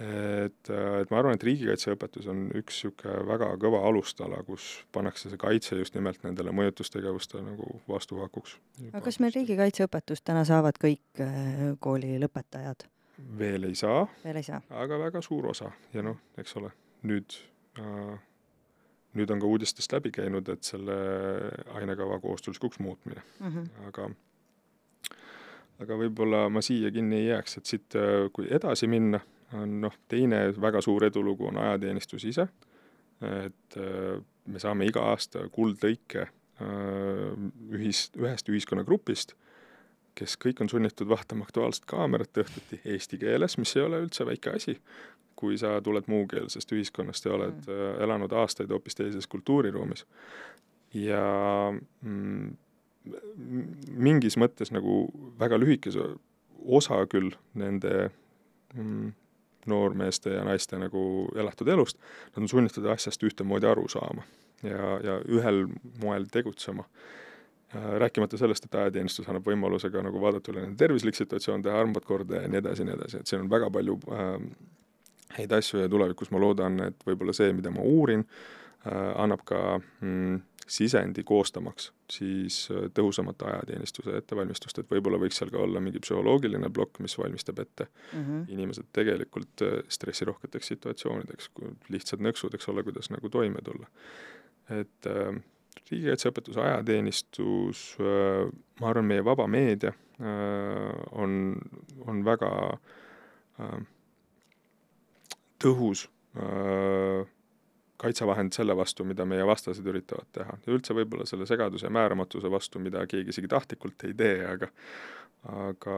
et, et ma arvan, et riigikaitseõpetus on üks niisugune väga kõva alustala, kus pannakse see kaitse just nimelt nendele mõjutustegevuste nagu vastuhakuks.
aga kas meil riigikaitseõpetust täna saavad kõik äh, kooli lõpetajad?
veel ei saa.
veel ei saa?
aga väga suur osa ja noh, eks ole, nüüd äh, nüüd on ka uudistest läbi käinud, et selle ainekava kohustuslikuks muutmine mm, -hmm. aga aga võib-olla ma siia kinni ei jääks, et siit, äh, kui edasi minna, noh, teine väga suur edulugu on ajateenistus ise, et äh, me saame iga aasta kuldlõike äh, ühis, ühest ühiskonnagrupist, kes kõik on sunnitud vaatama Aktuaalset kaamerat õhtuti eesti keeles, mis ei ole üldse väike asi, kui sa tuled muukeelsest ühiskonnast ja oled mm. Äh, elanud aastaid hoopis teises kultuuriruumis. ja mm, mingis mõttes nagu väga lühikese osa küll nende mm, noormeeste ja naiste nagu elatud elust, nad on sunnitud asjast ühtemoodi aru saama. ja, ja ühel moel tegutsema Äh, rääkimata sellest, et ajateenistus annab võimaluse ka nagu vaadata üle nende tervislik situatsioon, teha armbad korda ja nii edasi ja nii edasi, et siin on väga palju äh, häid asju ja tulevikus ma loodan, et võib-olla see, mida ma uurin äh,, annab ka mm, sisendi koostamaks siis äh, tõhusamat ajateenistuse ettevalmistust, et võib-olla võiks seal ka olla mingi psühholoogiline plokk, mis valmistab ette mm -hmm. inimesed tegelikult äh, stressirohketeks situatsioonideks, lihtsad nõksud, eks ole, kuidas nagu toime tulla. et äh, riigikaitseõpetus, ajateenistus, äh, ma arvan, meie vaba meedia äh, on, on väga äh, tõhus kaitsevahend selle vastu, mida meie vastased üritavad teha. ja üldse võib-olla selle segaduse ja määramatuse vastu, mida keegi isegi tahtlikult ei tee, aga aga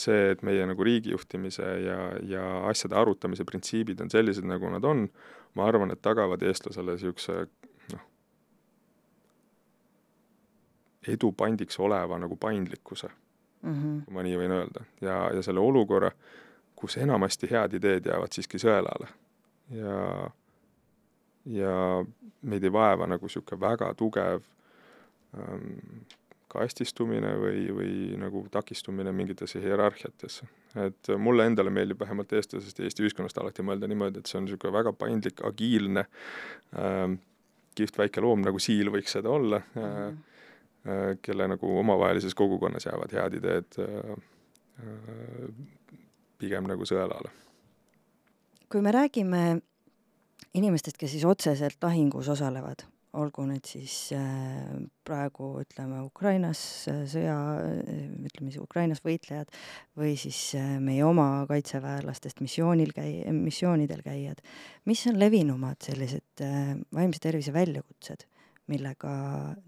see, et meie nagu riigijuhtimise ja, ja asjade arutamise printsiibid on sellised, nagu nad on, ma arvan, et tagavad eestlasele niisuguse edu pandiks oleva nagu paindlikkuse mm, -hmm. kui ma nii võin öelda, ja, ja selle olukorra, kus enamasti head ideed jäävad siiski sõelale. ja, ja meid ei vaeva nagu niisugune väga tugev ähm, kastistumine või, või nagu takistumine mingitesse hierarhiatesse. et mulle endale meeldib vähemalt eestlasest ja Eesti ühiskonnast alati mõelda niimoodi, et see on niisugune väga paindlik, agiilne ähm, kihvt väike loom, nagu siil võiks seda olla mm. -hmm Äh, kelle nagu omavahelises kogukonnas jäävad head ideed äh, äh, pigem nagu sõelale.
kui me räägime inimestest, kes siis otseselt lahingus osalevad, olgu need siis praegu ütleme Ukrainas sõja, ütleme siis Ukrainas võitlejad või siis meie oma kaitseväelastest missioonil käi-, missioonidel käijad, mis on levinumad sellised vaimse tervise väljakutsed millega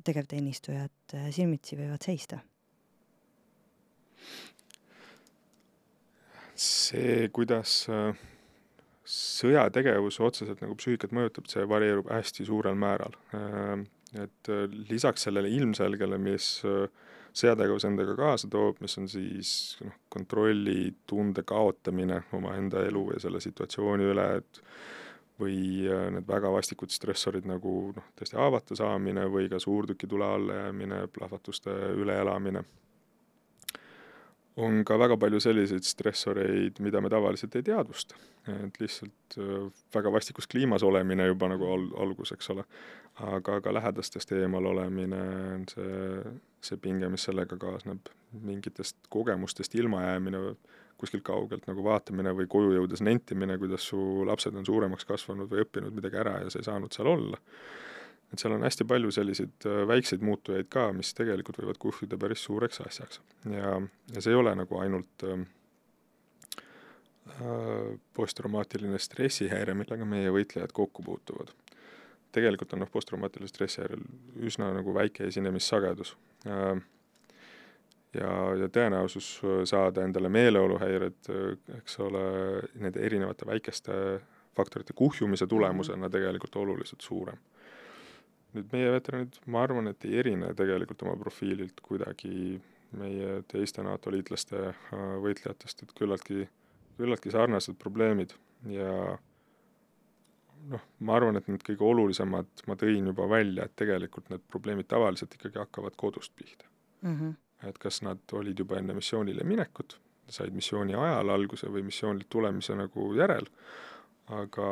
tegevteenistujad äh, silmitsi võivad seista?
see, kuidas äh, sõjategevus otseselt nagu psüühikat mõjutab, see varieerub hästi suurel määral. Äh, et lisaks sellele ilmselgele, mis sõjategevus endaga kaasa toob, mis on siis noh, kontrollitunde kaotamine omaenda elu ja selle situatsiooni üle, et või äh, need väga vastikud stressorid nagu noh, tõesti haavata saamine või ka suurtükitule allajäämine, plahvatuste üleelamine. On ka väga palju selliseid stressoreid, mida me tavaliselt ei teadvusta. et lihtsalt äh, väga vastikus kliimas olemine juba nagu al-, algus, eks ole, aga ka lähedastest eemal olemine, see, see pinge, mis sellega kaasneb, mingitest kogemustest ilmajäämine, kuskilt kaugelt nagu vaatamine või koju jõudes nentimine, kuidas su lapsed on suuremaks kasvanud või õppinud midagi ära ja sa ei saanud seal olla. Et seal on hästi palju selliseid äh, väikseid muutujaid ka, mis tegelikult võivad kuhjuda päris suureks asjaks. ja, ja see ei ole nagu ainult ähm, äh, posttraumaatiline stressihäire, millega meie võitlejad kokku puutuvad. tegelikult on noh, posttraumaatilise stressihäirel üsna nagu väike esinemissagedus äh, ja, ja tõenäosus äh, saada endale meeleoluhäired, äh, eks ole, nende erinevate väikeste faktorite kuhjumise tulemusena tegelikult oluliselt suurem. Nüüd meie veteranid, ma arvan, et ei erine tegelikult oma profiililt kuidagi meie teiste NATO liitlaste äh, võitlejatest, et küllaltki, küllaltki sarnased probleemid ja noh, ma arvan, et need kõige olulisemad ma tõin juba välja, et tegelikult need probleemid tavaliselt ikkagi hakkavad kodust pihta mm. -hmm et kas nad olid juba enne missioonile minekut, said missiooni ajal alguse või missioonilt tulemise nagu järel, aga,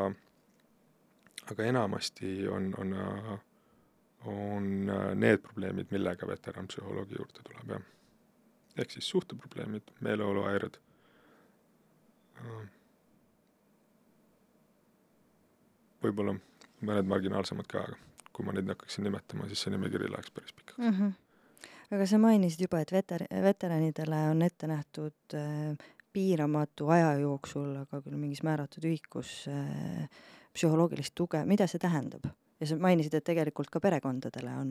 aga enamasti on, on, on need probleemid, millega veteran psühholoogi juurde tuleb, jah. ehk siis suhteprobleemid, meeleoluhäired, võib-olla mõned marginaalsemad ka, aga kui ma neid hakkaksin nimetama, siis see nimekiri läheks päris pikaks mm. -hmm
aga sa mainisid juba, et veter-, veteranidele on ette nähtud äh, piiramatu aja jooksul, aga küll mingis määratud ühikus äh, psühholoogilist tuge, mida see tähendab? Ja sa mainisid, et tegelikult ka perekondadele on,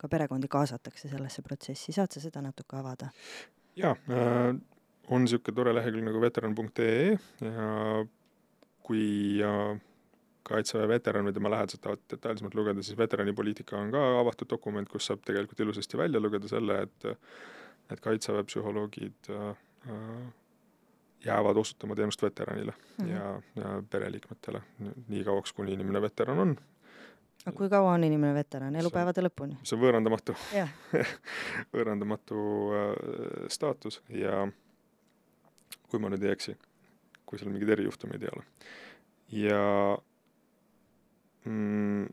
ka perekondi kaasatakse sellesse protsessi, saad sa seda natuke avada?
jaa äh,, on niisugune tore lehekülg nagu veteran.ee ja kui äh, kaitseväe veteran või tema lähedased tahavad detailsemalt lugeda, siis veteranipoliitika on ka avatud dokument, kus saab tegelikult ilusasti välja lugeda selle, et et kaitseväe psühholoogid äh, jäävad osutama teenust veteranile mm -hmm. ja, ja pereliikmetele nii kauaks, kuni inimene veteran on.
Aga kui kaua on inimene veteran, elupäevade lõpuni?
see on võõrandamatu võõrandamatu äh, staatus ja kui ma nüüd ei eksi, kui seal mingeid erijuhtumeid ei ole. ja mm,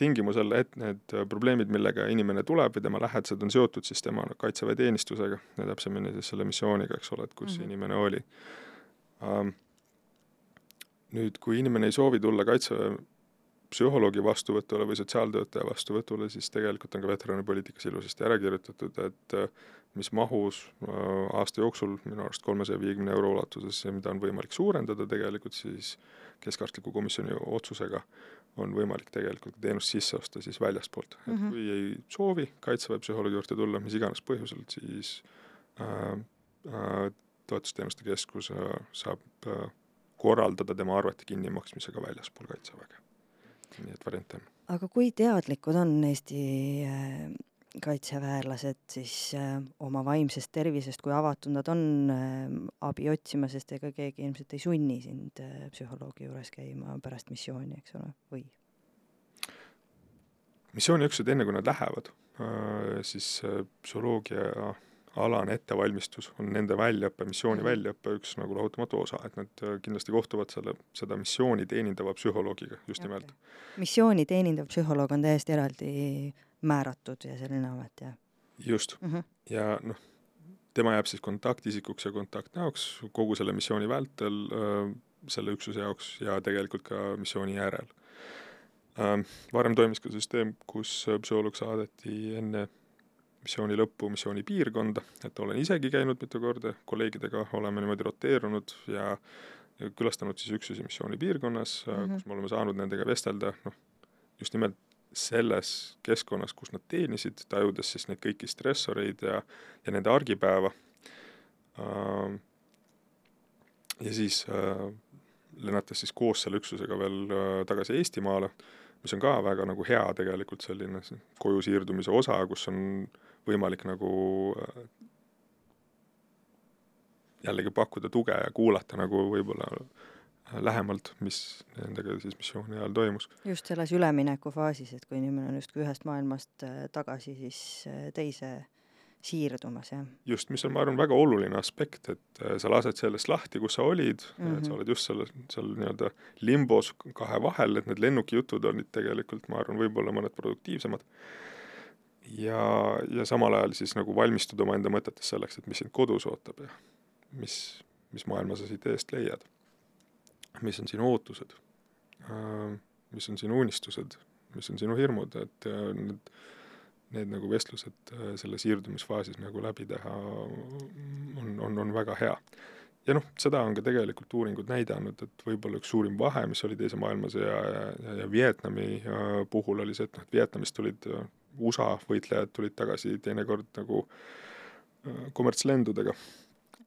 tingimusel, et need probleemid, millega inimene tuleb või tema lähedased on seotud siis tema kaitseväeteenistusega ja täpsemini siis selle missiooniga, eks ole, et kus mm -hmm. inimene oli um,. nüüd, kui inimene ei soovi tulla kaitseväe psühholoogi vastuvõtule või sotsiaaltöötaja vastuvõtule, siis tegelikult on ka veteranipoliitikas ilusasti ära kirjutatud, et mis mahus äh, aasta jooksul, minu arust kolmesaja viiekümne euro ulatuses mida on võimalik suurendada tegelikult siis keskarstliku komisjoni otsusega, on võimalik tegelikult teenust sisse osta siis väljaspoolt, et mm -hmm. kui ei soovi kaitseväe psühholoogi juurde tulla, mis iganes põhjusel, siis äh, äh, toetusteenuste keskus äh, saab äh, korraldada tema arvete kinnimaksmisega väljaspool kaitseväge. Nii et variante on.
aga kui teadlikud on Eesti äh, kaitseväelased siis äh, oma vaimsest tervisest, kui avatud nad on äh, abi otsima, sest ega keegi ilmselt ei sunni sind psühholoogi juures käima pärast missiooni, eks ole, või?
missiooniüksused, enne kui nad lähevad äh,, siis psühholoogia alane ettevalmistus on nende väljaõppe, missiooni mhm. väljaõppe üks nagu lahutamatu osa, et nad äh, kindlasti kohtuvad selle, seda missiooni teenindava psühholoogiga just okay. nimelt.
missiooni teenindav psühholoog on täiesti eraldi määratud ja selline amet, jah?
just mm, -hmm. ja noh, tema jääb siis kontaktisikuks ja kontaktnäoks kogu selle missiooni vältel äh, selle üksuse jaoks ja tegelikult ka missiooni järel äh,. varem toimis ka süsteem, kus psühholoog saadeti enne missiooni lõppu missiooni piirkonda, et olen isegi käinud mitu korda, kolleegidega oleme niimoodi roteerunud ja külastanud siis üksusi missiooni piirkonnas mm, -hmm. kus me oleme saanud nendega vestelda, noh, just nimelt selles keskkonnas, kus nad teenisid, tajudes siis neid kõiki stressoreid ja, ja nende argipäeva. Ähm, ja siis äh, lennates siis koos selle üksusega veel äh, tagasi Eestimaale, mis on ka väga nagu hea tegelikult selline koju siirdumise osa, kus on võimalik nagu äh, jällegi pakkuda tuge ja kuulata nagu võib-olla lähemalt, mis nendega siis missiooni ajal toimus.
just selles üleminekufaasis, et kui inimene on justkui ühest maailmast äh, tagasi siis äh, teise siirdumas, jah.
just, mis on, ma arvan, väga oluline aspekt, et äh, sa lased sellest lahti, kus sa olid mm, -hmm. et sa oled just selle, seal nii-öelda limbos kahe vahel, et need lennukijutud olid tegelikult, ma arvan, võib-olla mõned produktiivsemad. Ja, ja samal ajal siis nagu valmistud omaenda mõtetes selleks, et mis sind kodus ootab ja mis, mis maailma sa siit eest leiad. Mis on sinu ootused, äh, mis on sinu unistused, mis on sinu hirmud, et äh, need, need nagu vestlused äh, selle siirdumisfaasis nagu läbi teha on, on, on väga hea. ja noh, seda on ka tegelikult uuringud näidanud, et võib-olla üks suurim vahe, mis oli Teise maailmasõja ja, ja, ja Vietnami puhul, oli see, et noh, et Vietnamist tulid USA võitlejad tulid tagasi teinekord nagu kommertslendudega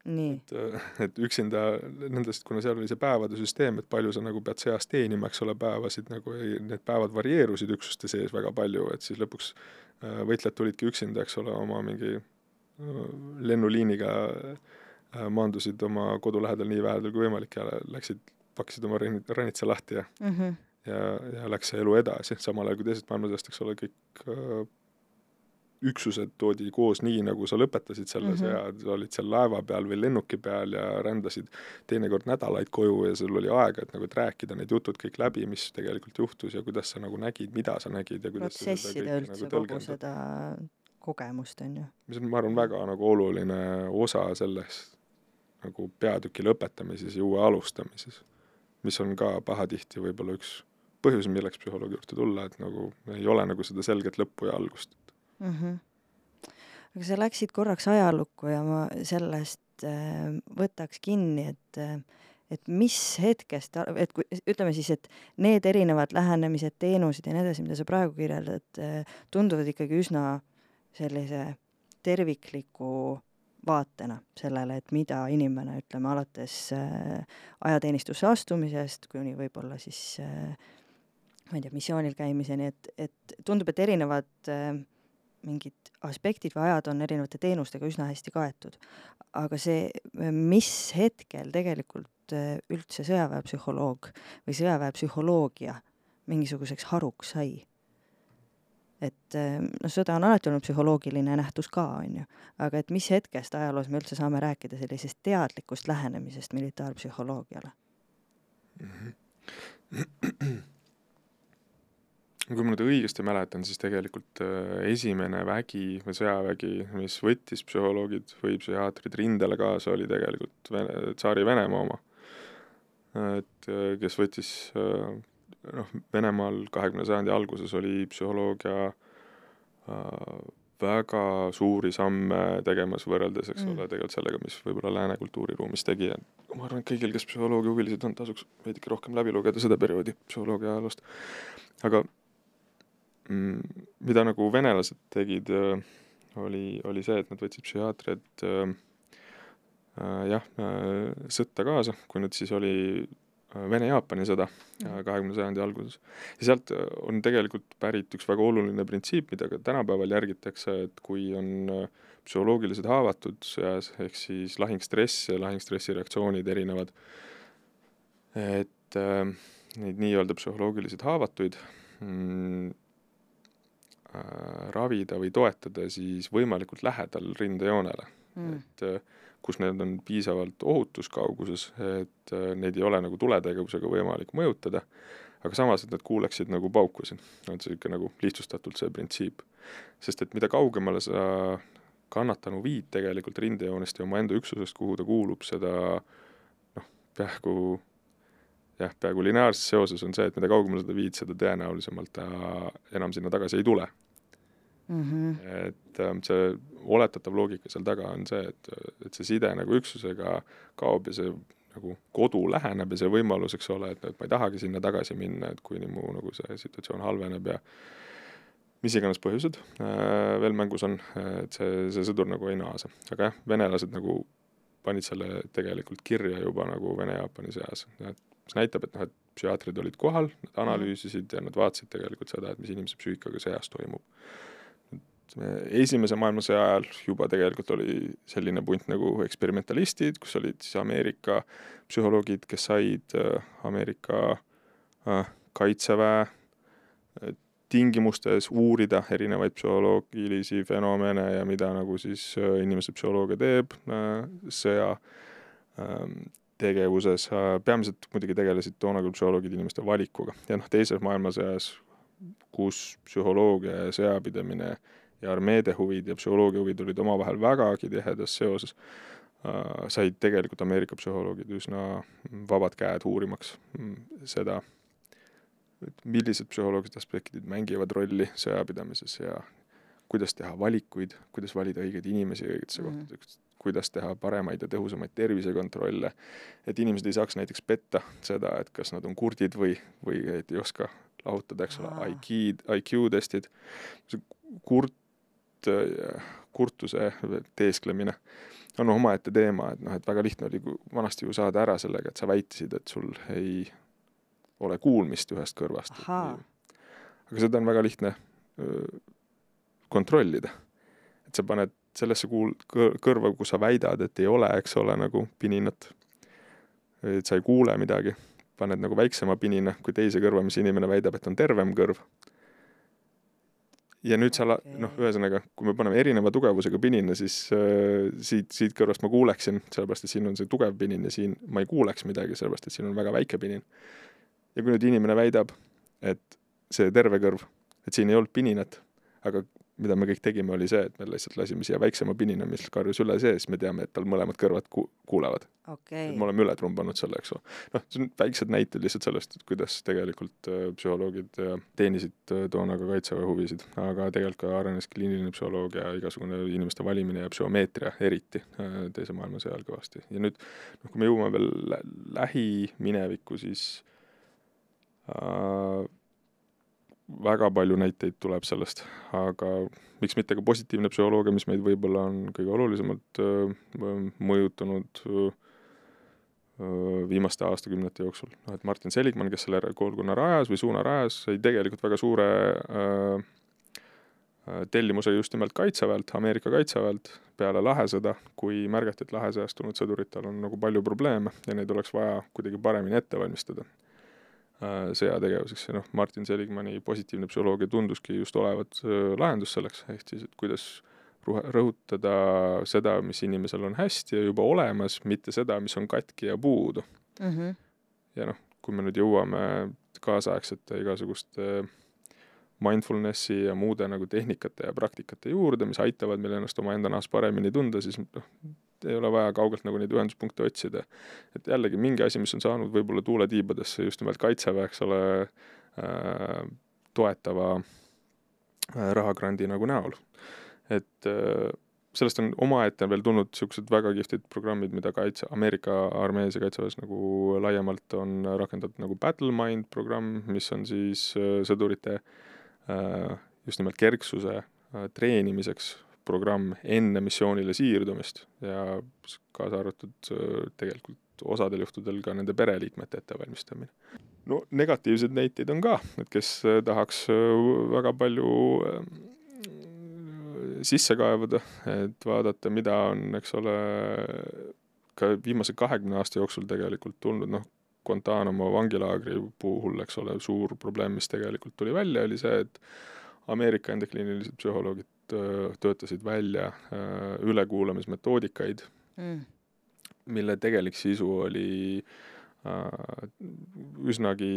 et, äh, et üksinda nendest, kuna seal oli see päevade süsteem, et palju sa nagu pead sõjas teenima, eks ole, päevasid nagu ei, need päevad varieerusid üksuste sees väga palju, et siis lõpuks äh, võitlejad tulidki üksinda, eks ole, oma mingi äh, lennuliiniga maandusid oma kodu lähedal nii vähedal kui võimalik ja läksid, pakkisid oma ranitsa lahti ja mm -hmm. Ja, ja läks see elu edasi, samal ajal kui teisest maailmasõjast, eks ole, kõik üksused toodi koos nii, nagu sa lõpetasid selle mm -hmm. sõja, sa olid seal laeva peal või lennuki peal ja rändasid teinekord nädalaid koju ja sul oli aega, et nagu, et rääkida need jutud kõik läbi, mis tegelikult juhtus ja kuidas sa nagu nägid, mida sa nägid ja kuidas
protsessida üldse nagu kogu seda kogemust, on ju.
mis on, ma arvan, väga nagu oluline osa sellest nagu peatüki lõpetamises ja uue alustamises, mis on ka pahatihti võib-olla üks põhjus, milleks psühholoogi juurde tulla, et nagu ei ole nagu seda selget lõppu ja algust mm. -hmm.
aga sa läksid korraks ajalukku ja ma sellest äh, võtaks kinni, et äh, et mis hetkest, et kui ütleme siis, et need erinevad lähenemised, teenused ja nii edasi, mida sa praegu kirjeldad äh,, tunduvad ikkagi üsna sellise tervikliku vaatena sellele, et mida inimene, ütleme, alates äh, ajateenistusse astumisest kuni võib-olla siis äh, ma ei tea, missioonil käimiseni, et, et tundub, et erinevad äh, mingid aspektid või ajad on erinevate teenustega üsna hästi kaetud. aga see, mis hetkel tegelikult äh, üldse sõjaväepsühholoog või sõjaväepsühholoogia mingisuguseks haruks sai. et noh, sõda on alati olnud psühholoogiline nähtus ka, on ju, aga et mis hetkest ajaloos me üldse saame rääkida sellisest teadlikust lähenemisest militaarpsühholoogiale mm?
-hmm kui ma nüüd õigesti mäletan, siis tegelikult äh, esimene vägi või sõjavägi, mis võttis psühholoogid või psühhiaatrid rindele kaasa, oli tegelikult Vene, tsaari Venemaa oma. et äh, kes võttis äh, noh, Venemaal kahekümne sajandi alguses oli psühholoogia väga suuri samme tegemas võrreldes, eks mm. ole, tegelikult sellega, mis võib-olla lääne kultuuriruumis tegi, et ma arvan, et kõigil, kes psühholoogia huvilised on, tasuks veidike rohkem läbi lugeda seda perioodi psühholoogia ajaloost. aga mida nagu venelased tegid, äh, oli, oli see, et nad võtsid psühhiaatriat äh, äh, jah, sõtta kaasa, kui nüüd siis oli Vene-Jaapani sõda mhm. kahekümne sajandi alguses. ja sealt on tegelikult pärit üks väga oluline printsiip, mida ka tänapäeval järgitakse, et kui on psühholoogilised haavatud sõjas, ehk siis lahingstress ja lahingstressi reaktsioonid erinevad, et neid nii-öelda psühholoogiliselt haavatuid mm, ravida või toetada siis võimalikult lähedal rindejoonele mm.. et äh, kus need on piisavalt ohutuskauguses, et äh, neid ei ole nagu tuletegevusega võimalik mõjutada, aga samas, et nad kuuleksid nagu paukusid. on see niisugune nagu lihtsustatult see printsiip. sest et mida kaugemale sa kannatanu viid tegelikult rindejoonest ja omaenda üksusest, kuhu ta kuulub, seda noh, peaaegu jah, peaaegu lineaarses seoses on see, et mida kaugemale seda viid, seda tõenäolisemalt ta enam sinna tagasi ei tule mm. -hmm. et ähm, see oletatav loogika seal taga on see, et, et see side nagu üksusega kaob ja see nagu kodu läheneb ja see võimalus, eks ole, et, et ma ei tahagi sinna tagasi minna, et kuni mu nagu see situatsioon halveneb ja mis iganes põhjused äh, veel mängus on, et see, see sõdur nagu ei naase. aga jah, venelased nagu panid selle tegelikult kirja juba nagu Vene-Jaapani sõjas, et mis näitab, et noh, et psühhiaatrid olid kohal, nad mhm. analüüsisid ja nad vaatasid tegelikult seda, et mis inimese psüühikaga sõjas toimub. esimese maailmasõja ajal juba tegelikult oli selline punt nagu eksperimentalistid, kus olid siis Ameerika psühholoogid, kes said äh, Ameerika äh, kaitseväe äh, tingimustes uurida erinevaid psühholoogilisi fenomene ja mida nagu siis inimese psühholoogia teeb sõja ähm, tegevuses, äh, peamiselt muidugi tegelesid toona küll psühholoogid inimeste valikuga. Ja noh, teises maailmasõjas, kus psühholoogia ja sõjapidamine ja armeede huvid ja psühholoogia huvid olid omavahel vägagi tihedas seoses äh,, said tegelikult Ameerika psühholoogid üsna vabad käed uurimaks mm, seda, et millised psühholoogilised aspektid mängivad rolli sõjapidamises ja kuidas teha valikuid, kuidas valida õigeid inimesi õigetesse mm kohtadesse, kuidas teha paremaid ja tõhusamaid tervisekontrolle, et inimesed ei saaks näiteks petta seda, et kas nad on kurdid või, või et ei oska lahutada, eks ole, IQ, IQ-testid, see kurt, kurtuse teesklemine on omaette teema, et noh, et väga lihtne oli vanasti ju saada ära sellega, et sa väitisid, et sul ei ole kuulmist ühest kõrvast. aga seda on väga lihtne kontrollida. et sa paned sellesse kuul-, kõrva, kus sa väidad, et ei ole, eks ole, nagu pininat, et sa ei kuule midagi, paned nagu väiksema pinina kui teise kõrva, mis inimene väidab, et on tervem kõrv. ja nüüd sa la-, noh, ühesõnaga, kui me paneme erineva tugevusega pinina, siis äh, siit, siit kõrvast ma kuuleksin, sellepärast et siin on see tugev pinin ja siin ma ei kuuleks midagi, sellepärast et siin on väga väike pinin. ja kui nüüd inimene väidab, et see terve kõrv, et siin ei olnud pininat, aga mida me kõik tegime, oli see, et me lihtsalt lasime siia väiksema pinina, mis karjus üle sees, me teame, et tal mõlemad kõrvad ku-, kuulevad
okay..
me oleme üle trumbanud selle, eks ole. noh, see on väiksed näited lihtsalt sellest, et kuidas tegelikult äh, psühholoogid äh, teenisid äh, toona ka kaitseväe huvisid, aga tegelikult ka arenes kliiniline psühholoogia, igasugune inimeste valimine ja psühhomeetria eriti teise maailmasõja ajal kõvasti. ja nüüd noh, kui me jõuame veel lä lähiminevikku, siis äh, väga palju näiteid tuleb sellest, aga miks mitte ka positiivne psühholoogia, mis meid võib-olla on kõige olulisemalt mõjutanud viimaste aastakümnete jooksul. noh, et Martin Seligman, kes selle koolkonna rajas või suuna rajas, sai tegelikult väga suure äh, tellimuse just nimelt Kaitseväelt, Ameerika Kaitseväelt peale lahesõda, kui märgati, et lahesõjast tulnud sõduritel on nagu palju probleeme ja neid oleks vaja kuidagi paremini ette valmistada äh, sõjategevuseks ja noh, Martin Seligmani positiivne psühholoogia tunduski just olevat äh, lahendus selleks, ehk siis, et kuidas rõhutada seda, mis inimesel on hästi ja juba olemas, mitte seda, mis on katki ja puudu mm. -hmm. ja noh, kui me nüüd jõuame kaasaegsete igasuguste mindfulnessi ja muude nagu tehnikate ja praktikate juurde, mis aitavad meil ennast omaenda nahas paremini tunda, siis noh, ei ole vaja kaugelt nagu neid ühenduspunkte otsida. et jällegi mingi asi, mis on saanud võib-olla tuuletiibadesse just nimelt Kaitseväe, eks ole äh,, toetava äh, rahagrandi nagu näol. et äh, sellest on omaette veel tulnud niisugused väga kihvtid programmid, mida kaitse, Ameerika armees ja kaitseväes nagu laiemalt on rakendatud nagu Battlemind programm, mis on siis äh, sõdurite äh, just nimelt kerksuse äh, treenimiseks programm enne missioonile siirdumist ja kaasa arvatud äh, tegelikult osadel juhtudel ka nende pereliikmete ettevalmistamine. no negatiivseid näiteid on ka, et kes äh, tahaks äh, väga palju sisse kaevuda, et vaadata, mida on, eks ole, ka viimase kahekümne aasta jooksul tegelikult tulnud, noh, Guantanamo vangilaagri puhul, eks ole, suur probleem, mis tegelikult tuli välja, oli see, et Ameerika enda kliinilised psühholoogid töötasid välja äh, ülekuulamismetoodikaid mm., mille tegelik sisu oli äh, üsnagi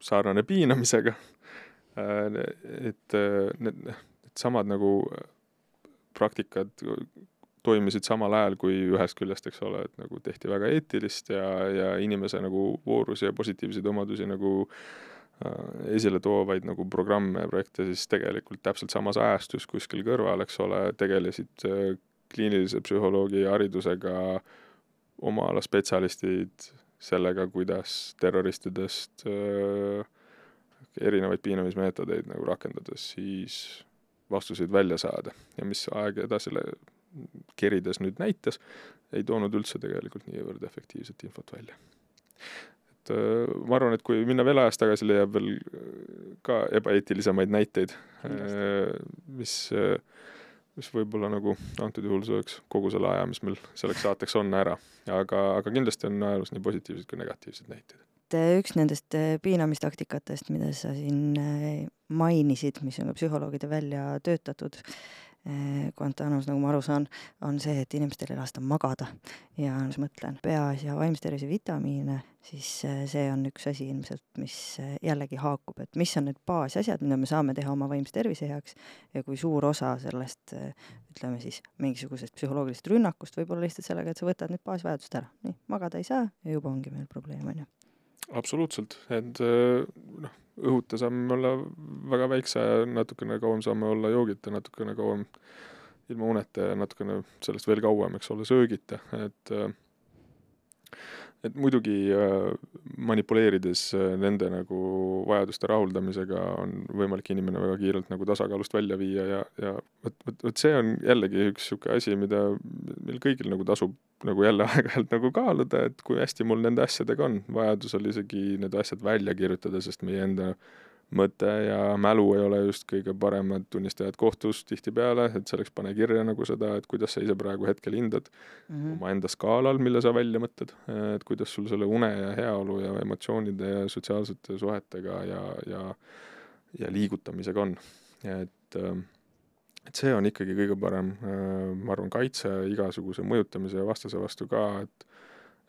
sarnane piinamisega. et need, need samad nagu praktikad toimisid samal ajal, kui ühest küljest, eks ole, et nagu tehti väga eetilist ja, ja inimese nagu voorusi ja positiivseid omadusi nagu äh, Äh, esile toovaid nagu programme ja projekte, siis tegelikult täpselt samas ajastus kuskil kõrval, eks ole, tegelesid äh, kliinilise psühholoogi haridusega oma ala spetsialistid sellega, kuidas terroristidest äh, erinevaid piinamismeetodeid nagu rakendades siis vastuseid välja saada. Ja mis aeg edasi kerides nüüd näitas, ei toonud üldse tegelikult niivõrd efektiivset infot välja et äh, ma arvan, et kui minna veel ajas tagasi, leiab veel äh, ka ebaeetilisemaid näiteid, äh, mis, mis võib-olla nagu antud juhul sööks kogu selle aja, mis meil selleks saateks on, ära. aga, aga kindlasti on ajaloos nii positiivseid kui negatiivseid näiteid.
üks nendest piinamistaktikatest, mida sa siin mainisid, mis on ka psühholoogide välja töötatud, Eh, Guantanamos, nagu ma aru saan, on see, et inimestel ei lasta magada. Ja siis mõtlen peas ja vaimse tervise vitamiine, siis eh, see on üks asi ilmselt, mis eh, jällegi haakub, et mis on need baasasjad, mida me saame teha oma vaimse tervise heaks. Ja kui suur osa sellest ütleme siis mingisugusest psühholoogilisest rünnakust võib olla lihtsalt sellega, et sa võtad need baasvajadused ära, nii, magada ei saa ja juba ongi meil probleem, on ju.
absoluutselt, et noh õhuta saame olla väga väikse aja, natukene kauem saame olla joogita, natukene kauem ilma uneta ja natukene sellest veel kauem, eks ole, söögita, et et muidugi äh, manipuleerides äh, nende nagu vajaduste rahuldamisega on võimalik inimene väga kiirelt nagu tasakaalust välja viia ja, ja vot, vot, vot see on jällegi üks niisugune asi, mida meil kõigil nagu tasub nagu jälle aeg-ajalt nagu kaaluda, et kui hästi mul nende asjadega on, vajadusel isegi need asjad välja kirjutada, sest meie enda mõte ja mälu ei ole just kõige paremad tunnistajad kohtus tihtipeale, et selleks pane kirja nagu seda, et kuidas sa ise praegu hetkel hindad mm -hmm. omaenda skaalal, mille sa välja mõtled, et kuidas sul selle une ja heaolu ja emotsioonide ja sotsiaalsete suhetega ja, ja ja liigutamisega on. et, et see on ikkagi kõige parem, ma arvan, kaitse igasuguse mõjutamise ja vastase vastu ka, et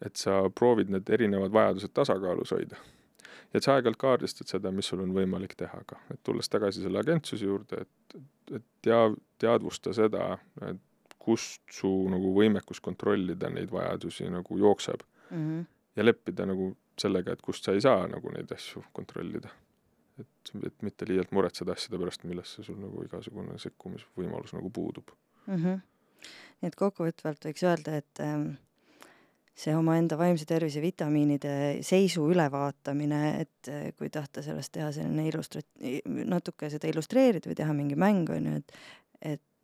et sa proovid need erinevad vajadused tasakaalus hoida ja et sa aeg-ajalt kaardistad seda, mis sul on võimalik teha ka, et tulles tagasi selle agentsuse juurde, et, et tea-, teadvusta seda, et kust su nagu võimekus kontrollida neid vajadusi nagu jookseb mm. -hmm. ja leppida nagu sellega, et kust sa ei saa nagu neid asju kontrollida. Et, et mitte liialt muretseda asjade pärast, millesse sul nagu igasugune sekkumisvõimalus nagu puudub mm.
-hmm. nii et kokkuvõtvalt võiks öelda, et ähm see omaenda vaimse tervise vitamiinide seisu ülevaatamine, et eh, kui tahta sellest teha selline illustrat-, natuke seda illustreerida või teha mingi mäng, on ju, et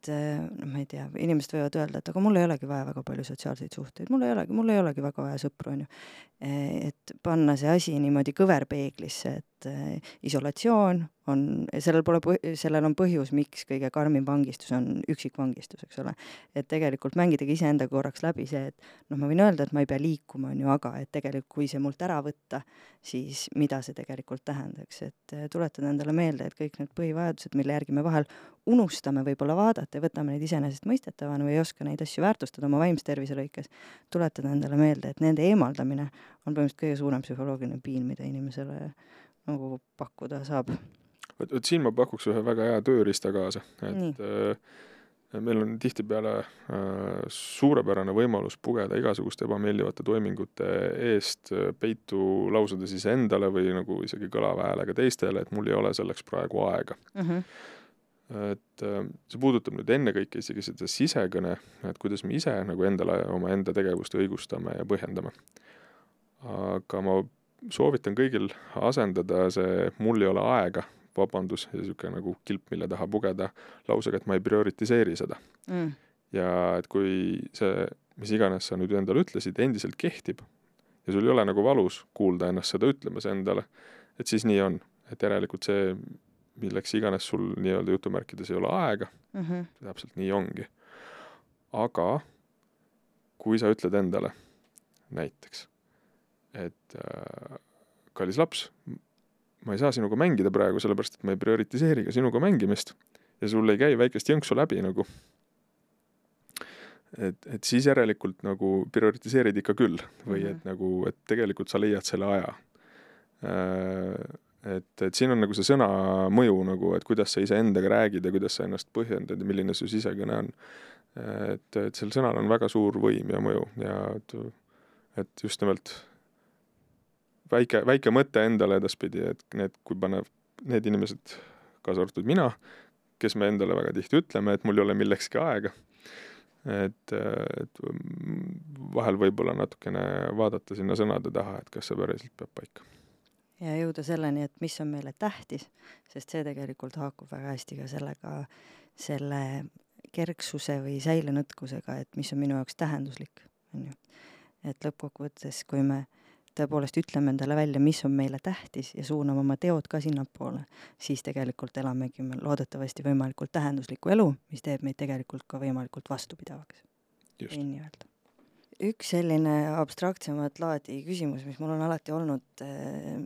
et eh, noh, ma ei tea, inimesed võivad öelda, et aga mul ei olegi vaja väga palju sotsiaalseid suhteid, mul ei olegi, mul ei olegi väga vaja sõpru, on ju. Eh, et panna see asi niimoodi kõverpeeglisse, et et äh, isolatsioon on, sellel pole, sellel on põhjus, miks kõige karmim vangistus on üksikvangistus, eks ole. et tegelikult mängidagi iseendaga korraks läbi see, et noh, ma võin öelda, et ma ei pea liikuma, on ju, aga et tegelikult kui see mult ära võtta, siis mida see tegelikult tähendaks, et äh, tuletada endale meelde, et kõik need põhivajadused, mille järgi me vahel unustame võib-olla vaadata ja võtame neid iseenesestmõistetavana või ei oska neid asju väärtustada oma vaimse tervise lõikes, tuletada endale meelde, et nende eemaldamine on põhimõtteliselt kõige suurem psühholoogiline piin, mida inimesele nagu pakkuda saab
vot, vot siin ma pakuks ühe väga hea tööriista kaasa, et äh, meil on tihtipeale äh, suurepärane võimalus pugeda igasuguste ebameeldivate toimingute eest äh, peitu lausudes iseendale või nagu isegi kõlava häälega teistele, et mul ei ole selleks praegu aega mm. -hmm et äh, see puudutab nüüd ennekõike isegi seda sisekõne, et kuidas me ise nagu endale omaenda tegevust õigustame ja põhjendame. aga ma soovitan kõigil asendada see mul ei ole aega vabandus ja niisugune nagu kilp, mille taha pugeda, lausega, et ma ei prioritiseeri seda mm.. ja et kui see, mis iganes sa nüüd endale ütlesid, endiselt kehtib ja sul ei ole nagu valus kuulda ennast seda ütlemas endale, et siis nii on. et järelikult see, milleks iganes sul nii-öelda jutumärkides ei ole aega mm, -hmm. täpselt nii ongi. aga kui sa ütled endale näiteks, et äh, kallis laps, ma ei saa sinuga mängida praegu, sellepärast et ma ei prioritiseeri ka sinuga mängimist ja sul ei käi väikest jõnksu läbi nagu. et, et siis järelikult nagu prioritiseerid ikka küll või et mhm. nagu, et tegelikult sa leiad selle aja. Äh, et, et siin on nagu see sõna mõju nagu, et kuidas sa iseendaga räägid ja kuidas sa ennast põhjendad ja milline su sisekõne on. et, et sel sõnal on väga suur võim ja mõju ja et, et just nimelt väike, väike mõte endale edaspidi, et need, kui paneb need inimesed, kaasa arvatud mina, kes me endale väga tihti ütleme, et mul ei ole millekski aega, et, et vahel võib-olla natukene vaadata sinna sõnade taha, et kas see päriselt peab paika.
ja jõuda selleni, et mis on meile tähtis, sest see tegelikult haakub väga hästi ka sellega, selle kerksuse või säilenõtkusega, et mis on minu jaoks tähenduslik, on ju. et lõppkokkuvõttes, kui me tõepoolest ütleme endale välja, mis on meile tähtis ja suuname oma teod ka sinnapoole, siis tegelikult elamegi me loodetavasti võimalikult tähenduslikku elu, mis teeb meid tegelikult ka võimalikult vastupidavaks. võin nii öelda. üks selline abstraktsemat laadi küsimus, mis mul on alati olnud äh,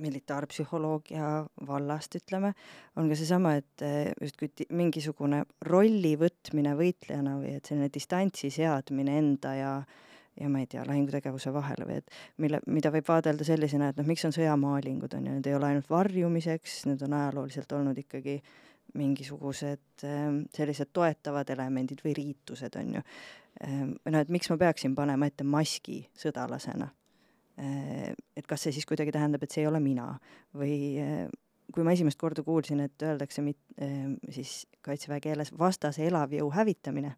militaarpsühholoogia vallast, ütleme, on ka seesama, et eh, justkui mingisugune rolli võtmine võitlejana või et selline distantsi seadmine enda ja äh, ja ma ei tea, lahingutegevuse vahele või et mille, mida võib vaadelda sellisena, et noh, miks on sõjamaalingud, on ju, need ei ole ainult varjumiseks, need on ajalooliselt olnud ikkagi mingisugused äh, sellised toetavad elemendid või riitused, on ju äh,. noh, et miks ma peaksin panema ette maski sõdalasena äh,. et kas see siis kuidagi tähendab, et see ei ole mina või kui ma esimest korda kuulsin, et öeldakse mit, siis kaitseväe keeles vastase elavjõu hävitamine,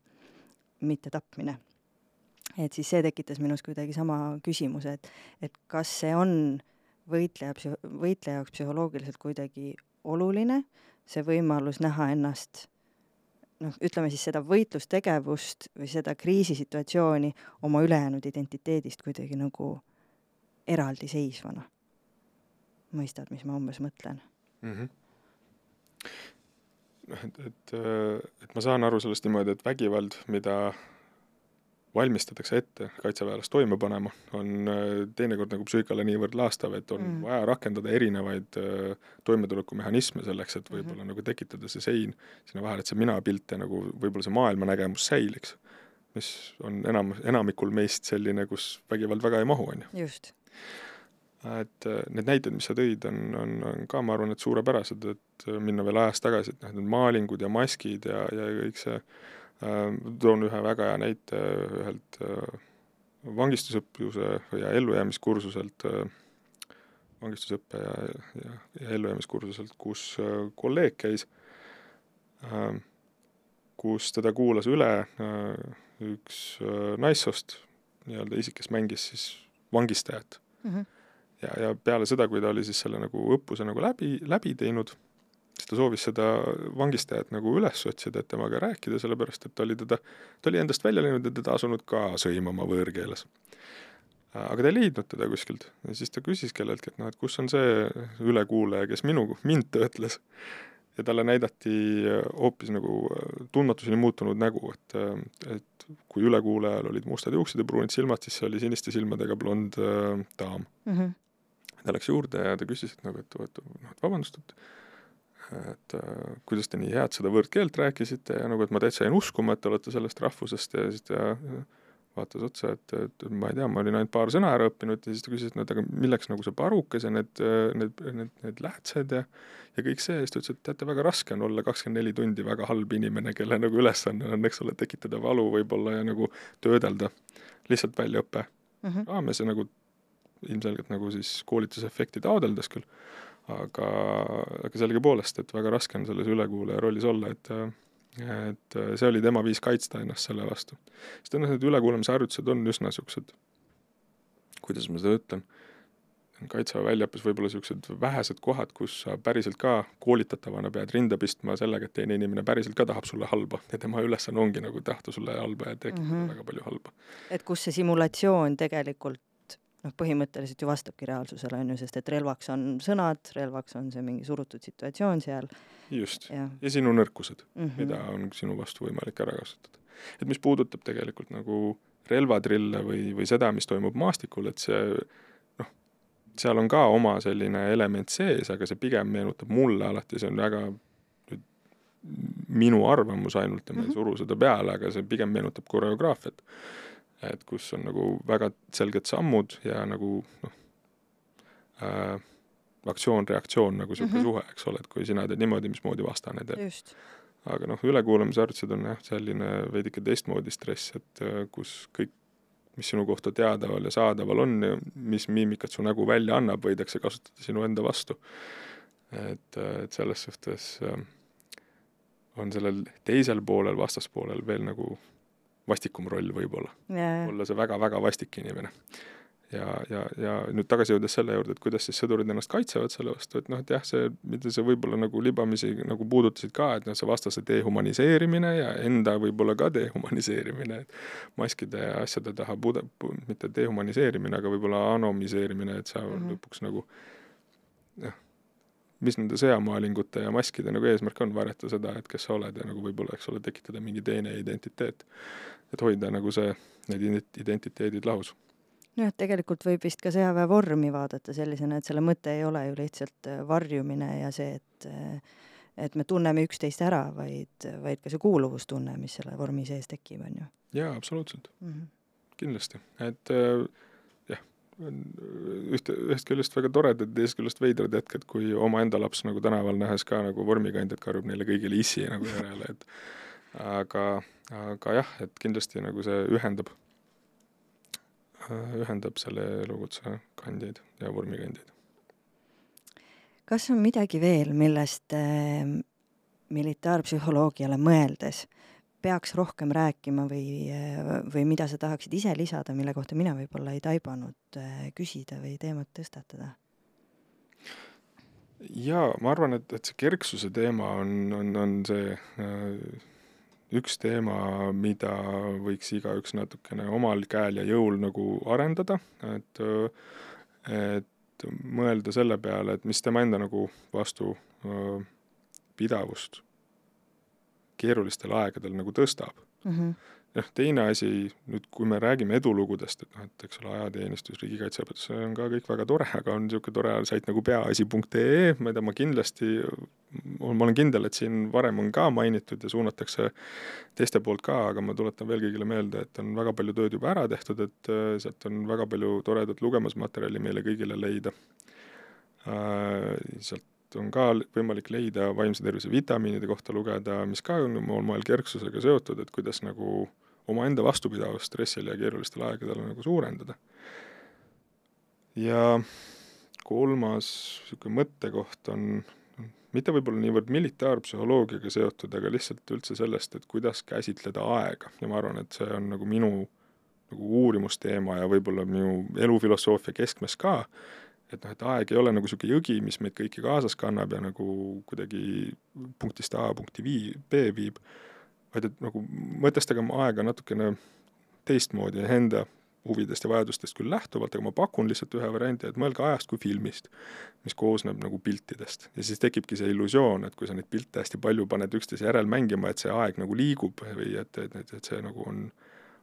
mitte tapmine et siis see tekitas minus kuidagi sama küsimuse, et, et kas see on võitleja, võitleja jaoks psühholoogiliselt kuidagi oluline, see võimalus näha ennast noh, ütleme siis seda võitlustegevust või seda kriisisituatsiooni oma ülejäänud identiteedist kuidagi nagu eraldiseisvana. mõistad, mis ma umbes mõtlen mm? -hmm
noh, et, et, et ma saan aru sellest niimoodi, et vägivald, mida valmistatakse ette kaitseväelast toime panema, on äh, teinekord nagu psüühikale niivõrd laastav, et on mm. vaja rakendada erinevaid äh, toimetulekumehhanisme selleks, et võib-olla mm -hmm. nagu tekitada see sein sinna vahele, et see minapilt ja nagu võib-olla see maailmanägemus säiliks. mis on enam, enamikul meist selline, kus vägivald väga ei mahu, on ju.
just.
et äh, need näited, mis sa tõid, on, on, on ka, ma arvan, et suurepärased, et minna veel ajas tagasi, et noh, need maalingud ja maskid ja, ja kõik see toon ühe väga hea näite ühelt äh, vangistusõppuse ja ellujäämiskursuselt, äh, vangistusõppe ja, ja, ja ellujäämiskursuselt, kus kolleeg käis, kus teda kuulas üle üks naissoost nii-öelda isik, kes mängis siis vangistajat mm. -hmm. ja, ja peale seda, kui ta oli siis selle nagu õppuse nagu läbi, läbi teinud siis ta soovis seda vangistajat nagu üles otsida, et temaga rääkida, sellepärast et ta oli teda, ta oli endast välja läinud ja teda asunud ka sõimama võõrkeeles. aga ta ei leidnud teda kuskilt ja siis ta küsis kelleltki, et noh, et kus on see ülekuulaja, kes minu, mind töötles. ja talle näidati hoopis nagu tundmatuseni muutunud nägu, et, et kui ülekuulajal olid mustad juuksed ja pruunid silmad, siis see oli siniste silmadega blond äh, daam mm. -hmm. ta läks juurde ja ta küsis, et nagu, et, et noh, et vabandust, et et äh, kuidas te nii head seda võõrkeelt rääkisite ja nagu, et ma täitsa jäin uskuma, et te olete sellest rahvusest ja siis ta ja, vaatas otsa, et, et ma ei tea, ma olin ainult paar sõna ära õppinud ja siis ta küsis, et no aga milleks nagu see parukas ja need, need, need, need läätsed ja ja kõik see. Siis ta ütles, et teate, väga raske on olla kakskümmend neli tundi väga halb inimene, kelle nagu ülesanne on, eks ole, tekitada valu võib-olla ja nagu töödelda lihtsalt väljaõppe mm -hmm. raames ja nagu ilmselgelt nagu siis koolitusefekti taodeldes küll, aga, aga sellegipoolest, et väga raske on selles ülekuulaja rollis olla, et et see oli tema viis kaitsta ennast selle vastu. sest ennast need ülekuulamise harjutused on üsna niisugused, kuidas ma seda ütlen, kaitseväe väljaõppes võib-olla niisugused vähesed kohad, kus sa päriselt ka koolitatavana pead rinda pistma sellega, et teine inimene päriselt ka tahab sulle halba ja tema ülesanne ongi nagu tahta sulle halba ja tekitada mm -hmm. väga palju halba.
et kus see simulatsioon tegelikult noh, põhimõtteliselt ju vastabki reaalsusele, on ju, sest et relvaks on sõnad, relvaks on see mingi surutud situatsioon seal.
just, ja. sinu nõrkused mm, -hmm. mida on sinu vastu võimalik ära kasutada. et mis puudutab tegelikult nagu relvatrille või, või seda, mis toimub maastikul, et see noh, seal on ka oma selline element sees, aga see pigem meenutab mulle alati, see on väga nüüd minu arvamus ainult ja ma ei mhm. suru seda peale, aga see pigem meenutab koreograafiat et kus on nagu väga selged sammud ja nagu noh äh,, aktsioon-reaktsioon nagu niisugune mm -hmm. suhe, eks ole, et kui sina teed niimoodi, mismoodi vastane teeb. aga noh, ülekuulamisharjutused on jah, selline veidike teistmoodi stress, et äh, kus kõik, mis sinu kohta teadaval ja saadaval on ja mis miimikat su nägu välja annab, võidakse kasutada sinu enda vastu. et, äh, et selles suhtes äh, on sellel teisel poolel, vastaspoolel veel nagu vastikum roll võib-olla yeah.. olla see väga-väga vastik inimene. ja, ja, ja nüüd tagasi jõudes selle juurde, et kuidas siis sõdurid ennast kaitsevad selle vastu, et noh, et jah, see, mida sa võib-olla nagu libamisi nagu puudutasid ka, et noh, see vastase dehumaniseerimine ja enda võib-olla ka dehumaniseerimine, et maskide ja asjade taha pude-, mitte dehumaniseerimine, aga võib-olla anomiseerimine, et sa mm -hmm. lõpuks nagu noh, mis nende sõjamaalingute ja maskide nagu eesmärk on, varjata seda, et kes sa oled ja nagu võib-olla, eks ole, tekitada mingi teine identiteet. Et hoida nagu see, need identiteedid lahus.
nojah, tegelikult võib vist ka sõjaväe vormi vaadata sellisena, et selle mõte ei ole ju lihtsalt äh, varjumine ja see, et äh, et me tunneme üksteist ära, vaid, vaid ka see kuuluvustunne, mis selle vormi sees tekib, on ju.
jaa, absoluutselt mm. -hmm. kindlasti, et äh, on ühte, ühest küljest väga toredad, teisest küljest veidrad hetked, kui omaenda laps nagu tänaval nähes ka nagu vormikandjat karjub neile kõigile issi nagu järele, et aga, aga jah, et kindlasti nagu see ühendab, ühendab selle elukutse kandjaid ja vormikandjaid.
kas on midagi veel, millest äh, militaarpsühholoogiale mõeldes peaks rohkem rääkima või, või mida sa tahaksid ise lisada, mille kohta mina võib-olla ei taibanud äh, küsida või teemat tõstatada?
jaa, ma arvan, et, et see kerksuse teema on, on, on see äh, üks teema, mida võiks igaüks natukene omal käel ja jõul nagu arendada, et et mõelda selle peale, et mis tema enda nagu vastupidavust keerulistel aegadel nagu tõstab mm. -hmm. Jah, teine asi, nüüd kui me räägime edulugudest, et noh, et eks ole, ajateenistus, riigikaitseõpetus, see on ka kõik väga tore, aga on niisugune tore sait nagu peaasi.ee, mida ma kindlasti, ma olen kindel, et siin varem on ka mainitud ja suunatakse teiste poolt ka, aga ma tuletan veel kõigile meelde, et on väga palju tööd juba ära tehtud, et äh, sealt on väga palju toredat lugemismaterjali meile kõigile leida. Äh, sealt on ka võimalik leida vaimse tervise vitamiinide kohta lugeda, mis ka on omal moel kerksusega seotud, et kuidas nagu omaenda vastupidavust stressil ja keerulistel aegadel nagu suurendada. ja kolmas niisugune mõttekoht on mitte võib-olla niivõrd militaarpsühholoogiaga seotud, aga lihtsalt üldse sellest, et kuidas käsitleda aega ja ma arvan, et see on nagu minu nagu uurimusteema ja võib-olla minu elufilosoofia keskmes ka, et noh, et aeg ei ole nagu niisugune jõgi, mis meid kõiki kaasas kannab ja nagu kuidagi punktist A punkti vii-, B viib, vaid et nagu mõtestagem aega natukene teistmoodi enda huvidest ja vajadustest küll lähtuvalt, aga ma pakun lihtsalt ühe variandi, et mõelge ajast kui filmist, mis koosneb nagu piltidest. ja siis tekibki see illusioon, et kui sa neid pilte hästi palju paned üksteise järel mängima, et see aeg nagu liigub või et, et, et, et see nagu on,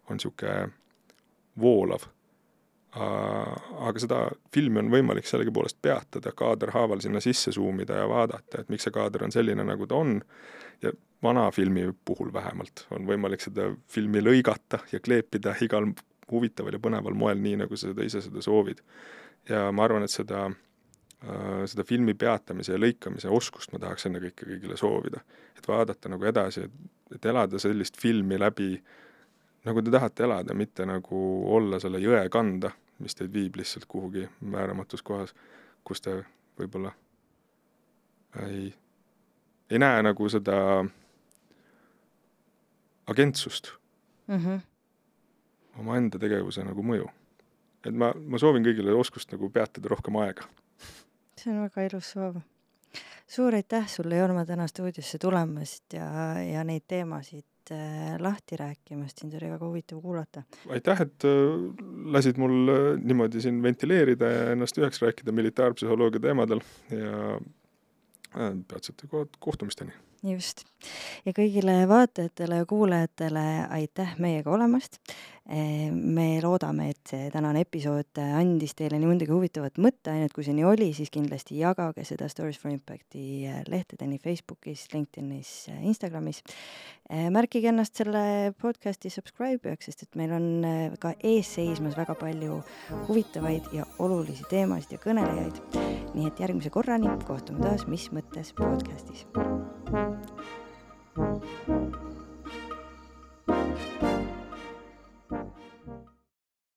on niisugune voolav. Aga seda filmi on võimalik sellegipoolest peatada, kaaderhaaval sinna sisse suumida ja vaadata, et miks see kaader on selline, nagu ta on, ja vana filmi puhul vähemalt on võimalik seda filmi lõigata ja kleepida igal huvitaval ja põneval moel, nii nagu sa seda ise seda soovid. ja ma arvan, et seda äh,, seda filmi peatamise ja lõikamise oskust ma tahaks ennekõike kõigile soovida. et vaadata nagu edasi, et, et elada sellist filmi läbi, nagu te tahate elada, mitte nagu olla selle jõe kanda, mis teid viib lihtsalt kuhugi määramatus kohas, kus te võib-olla ei, ei näe nagu seda agentsust mm. -hmm omaenda tegevuse nagu mõju. et ma, ma soovin kõigile oskust nagu peatada rohkem aega.
see on väga ilus soov. suur aitäh sulle, Jorma, täna stuudiosse tulemast ja, ja neid teemasid lahti rääkimast, sind oli väga huvitav kuulata.
aitäh, et äh, lasid mul äh, niimoodi siin ventileerida ja ennast üheks rääkida militaarpsühholoogia teemadel ja äh, peatsete kohtumisteni
just. ja kõigile vaatajatele ja kuulajatele aitäh meiega olemast. Eh, me loodame, et see tänane episood andis teile nii mõndagi huvitavat mõtteainet, kui see nii oli, siis kindlasti jagage seda Stories for Impacti lehtede nii Facebookis, LinkedInis, Instagramis. Eh, märkige ennast selle podcasti subscribe'ijaks, sest et meil on ka ees seismas väga palju huvitavaid ja olulisi teemasid ja kõnelejaid. nii et järgmise korrani kohtume taas Mis mõttes podcastis. Thank you.